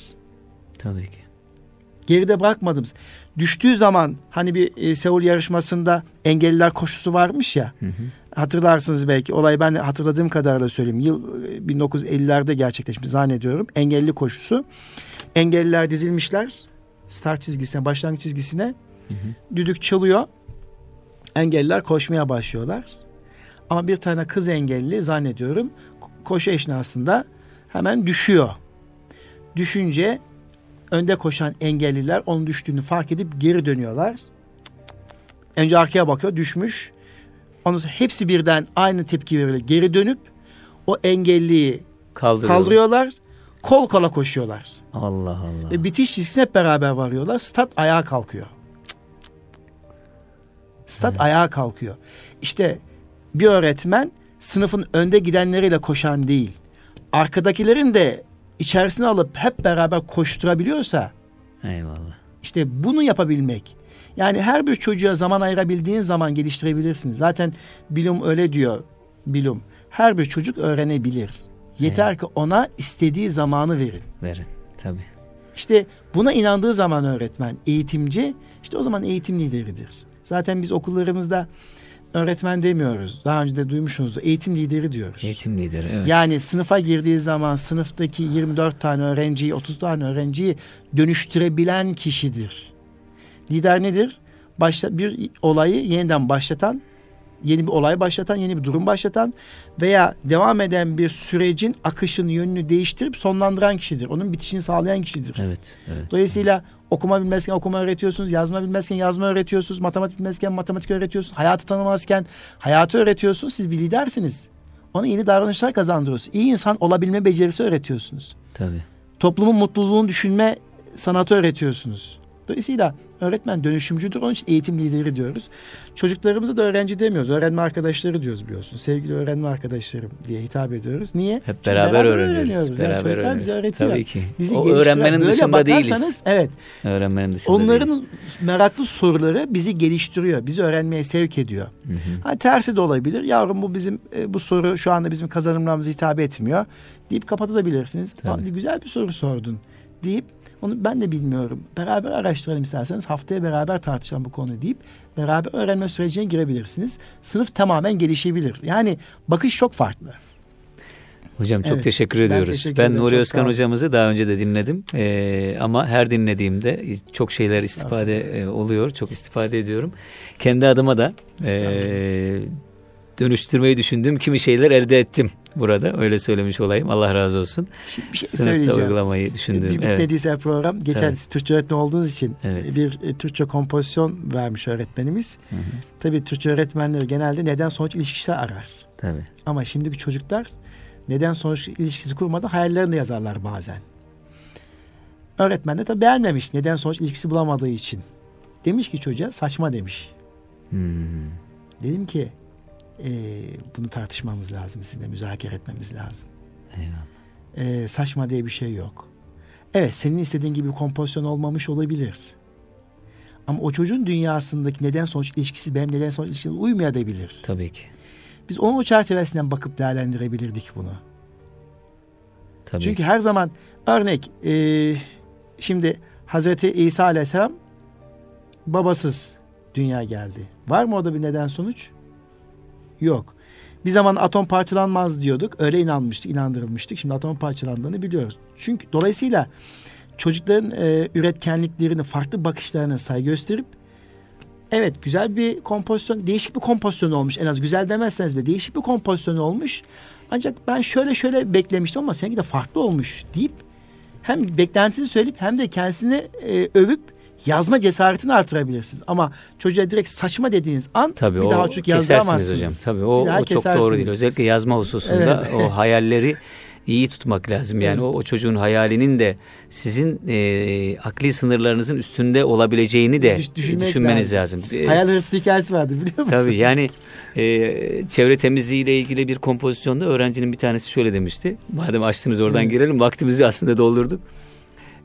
Tabii ki. Geride bırakmadığımız. Düştüğü zaman hani bir e, Seul yarışmasında engelliler koşusu varmış ya. Hı hı. Hatırlarsınız belki. Olay ben hatırladığım kadarıyla söyleyeyim. Yıl 1950'lerde e, gerçekleşmiş zannediyorum. Engelli koşusu. Engelliler dizilmişler. Start çizgisine, başlangıç çizgisine. Hı hı. Düdük çalıyor. Engelliler koşmaya başlıyorlar. Ama bir tane kız engelli zannediyorum koşu esnasında hemen düşüyor. Düşünce önde koşan engelliler onun düştüğünü fark edip geri dönüyorlar. Önce arkaya bakıyor düşmüş. Ondan sonra hepsi birden aynı tepki veriyor. Geri dönüp o engelliyi kaldırıyorlar. Kol kola koşuyorlar. Allah Allah. Ve bitiş çizgisine hep beraber varıyorlar. Stat ayağa kalkıyor. Stat evet. ayağa kalkıyor. İşte bir öğretmen sınıfın önde gidenleriyle koşan değil. Arkadakilerin de içerisine alıp hep beraber koşturabiliyorsa Eyvallah. İşte bunu yapabilmek. Yani her bir çocuğa zaman ayırabildiğin zaman geliştirebilirsiniz. Zaten bilim öyle diyor bilim. Her bir çocuk öğrenebilir. Yeter evet. ki ona istediği zamanı verin. Verin tabii. İşte buna inandığı zaman öğretmen, eğitimci işte o zaman eğitim lideridir. Zaten biz okullarımızda öğretmen demiyoruz. Daha önce de duymuşsunuz. Eğitim lideri diyoruz. Eğitim lideri evet. Yani sınıfa girdiği zaman sınıftaki 24 tane öğrenciyi, 30 tane öğrenciyi dönüştürebilen kişidir. Lider nedir? Başta bir olayı yeniden başlatan, yeni bir olay başlatan, yeni bir durum başlatan veya devam eden bir sürecin akışını, yönünü değiştirip sonlandıran kişidir. Onun bitişini sağlayan kişidir. Evet, evet. Dolayısıyla okuma bilmezken okuma öğretiyorsunuz, yazma bilmezken yazma öğretiyorsunuz, matematik bilmezken matematik öğretiyorsunuz, hayatı tanımazken hayatı öğretiyorsunuz. Siz bir lidersiniz. Ona yeni davranışlar kazandırıyorsunuz. İyi insan olabilme becerisi öğretiyorsunuz. Tabii. Toplumun mutluluğunu düşünme sanatı öğretiyorsunuz. Dolayısıyla öğretmen dönüşümcüdür. Onun için eğitim lideri diyoruz. Çocuklarımıza da öğrenci demiyoruz. Öğrenme arkadaşları diyoruz biliyorsun. Sevgili öğrenme arkadaşlarım diye hitap ediyoruz. Niye? Hep beraber, beraber öğreniyoruz. öğreniyoruz. Beraber yani çocuklar bize öğretiyor. Tabii ki. Bizi o öğrenmenin Böyle dışında değiliz. Evet. Öğrenmenin dışında Onların değiliz. meraklı soruları bizi geliştiriyor. Bizi öğrenmeye sevk ediyor. Hı hı. Ha, tersi de olabilir. Yavrum bu bizim e, bu soru şu anda bizim kazanımlarımıza hitap etmiyor deyip kapatabilirsiniz. Tabii. Güzel bir soru sordun deyip onu ben de bilmiyorum. Beraber araştıralım isterseniz. Haftaya beraber tartışalım bu konuyu deyip beraber öğrenme sürecine girebilirsiniz. Sınıf tamamen gelişebilir. Yani bakış çok farklı. Hocam çok evet, teşekkür ediyoruz. Ben, teşekkür ben Nuri Özkan hocamızı daha önce de dinledim. Ee, ama her dinlediğimde çok şeyler istifade e, oluyor. Çok istifade ediyorum. Kendi adıma da e, dönüştürmeyi düşündüğüm kimi şeyler elde ettim burada. Öyle söylemiş olayım. Allah razı olsun. Şimdi bir şey Sınıfta söyleyeceğim. uygulamayı düşündüğüm. Bir bitmediyse evet. program. Geçen Tabii. Türkçe öğretmen olduğunuz için evet. bir e, Türkçe kompozisyon vermiş öğretmenimiz. Hı hı. Tabii Türkçe öğretmenleri genelde neden sonuç ilişkisi arar. Tabii. Ama şimdiki çocuklar neden sonuç ilişkisi kurmadan hayallerini yazarlar bazen. Öğretmen de tabii beğenmemiş neden sonuç ilişkisi bulamadığı için. Demiş ki çocuğa saçma demiş. Hmm. Dedim ki e, bunu tartışmamız lazım. Sizinle müzakere etmemiz lazım. Eyvallah. E, saçma diye bir şey yok. Evet senin istediğin gibi kompozisyon olmamış olabilir. Ama o çocuğun dünyasındaki neden sonuç ilişkisi benim neden sonuç ilişkisi uymayabilir. Tabii ki. Biz onun o çerçevesinden bakıp değerlendirebilirdik bunu. Tabii Çünkü ki. her zaman örnek e, şimdi Hazreti İsa Aleyhisselam babasız dünya geldi. Var mı orada bir neden sonuç? Yok. Bir zaman atom parçalanmaz diyorduk. Öyle inanmıştık, inandırılmıştık. Şimdi atom parçalandığını biliyoruz. Çünkü dolayısıyla çocukların e, üretkenliklerini, farklı bakışlarına saygı gösterip evet güzel bir kompozisyon, değişik bir kompozisyon olmuş. En az güzel demezseniz bile değişik bir kompozisyon olmuş. Ancak ben şöyle şöyle beklemiştim ama seninki de farklı olmuş deyip hem beklentisini söyleyip hem de kendisini e, övüp yazma cesaretini artırabilirsiniz. Ama çocuğa direkt saçma dediğiniz an Tabii, bir daha çocuk yazdıramazsınız. hocam. Tabii o, o çok doğru değil. Özellikle yazma hususunda evet. o <laughs> hayalleri iyi tutmak lazım. Yani evet. o, o çocuğun hayalinin de sizin e, akli sınırlarınızın üstünde olabileceğini de Düş, düşünmeniz lazım. lazım. Hayal hırsı hikayesi vardı biliyor musun? Tabii yani <laughs> e, çevre temizliği ile ilgili bir kompozisyonda öğrencinin bir tanesi şöyle demişti. Madem açtınız oradan evet. girelim. Vaktimizi aslında doldurduk.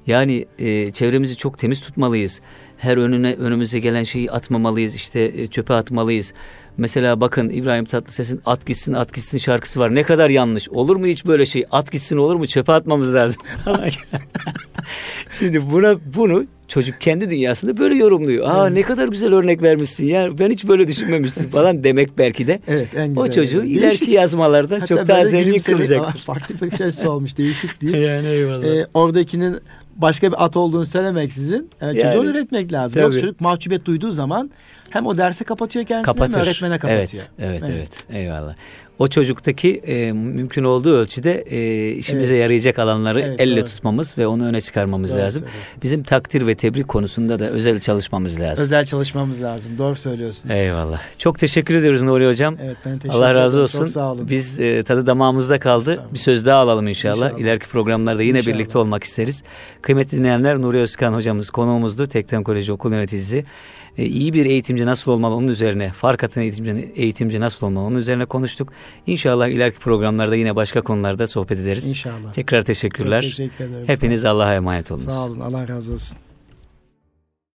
Yani e, çevremizi çok temiz tutmalıyız. Her önüne önümüze gelen şeyi atmamalıyız. İşte e, çöpe atmalıyız. Mesela bakın İbrahim Tatlıses'in At Gitsin At Gitsin şarkısı var. Ne kadar yanlış. Olur mu hiç böyle şey? At gitsin olur mu? Çöpe atmamız lazım. <laughs> <laughs> Şimdi buna bunu çocuk kendi dünyasında böyle yorumluyor. Aa evet. ne kadar güzel örnek vermişsin ya. Ben hiç böyle düşünmemiştim falan demek belki de. <laughs> Evet en güzel. O çocuğu yani. ileriki değişik. yazmalarda Hatta çok daha zengin kılacaktır. Farklı bir şey olmuş. Değişik değil. yani eyvallah. Ee, oradakinin başka bir at olduğunu söylemeksizin evet, yani, çocuğu öğretmek lazım. Tabii. Yoksa çocuk mahcubiyet duyduğu zaman hem o dersi kapatıyor kendisini Kapatır. hem öğretmene kapatıyor. Evet, evet, evet. evet. Eyvallah o çocuktaki e, mümkün olduğu ölçüde e, işimize evet. yarayacak alanları evet, elle doğru. tutmamız ve onu öne çıkarmamız doğru lazım. Bizim takdir ve tebrik konusunda da özel çalışmamız lazım. Özel çalışmamız lazım. Doğru söylüyorsunuz. Eyvallah. Çok teşekkür ediyoruz Nuri Hocam. Evet ben teşekkür Allah razı olsun. Çok sağ olun. Biz e, tadı damağımızda kaldı. Bir söz daha alalım inşallah. inşallah. İleriki programlarda yine inşallah. birlikte olmak isteriz. Kıymetli dinleyenler Nuri Özkan hocamız konuğumuzdu. Tekten Koleji Okul Yöneticisi e, iyi bir eğitimci nasıl olmalı onun üzerine, fark atan eğitimci, eğitimci nasıl olmalı onun üzerine konuştuk. İnşallah ileriki programlarda yine başka konularda sohbet ederiz. İnşallah. Tekrar teşekkürler. Çok teşekkür ederim. Hepiniz Allah'a emanet olunuz. Sağ olun. Allah razı olsun.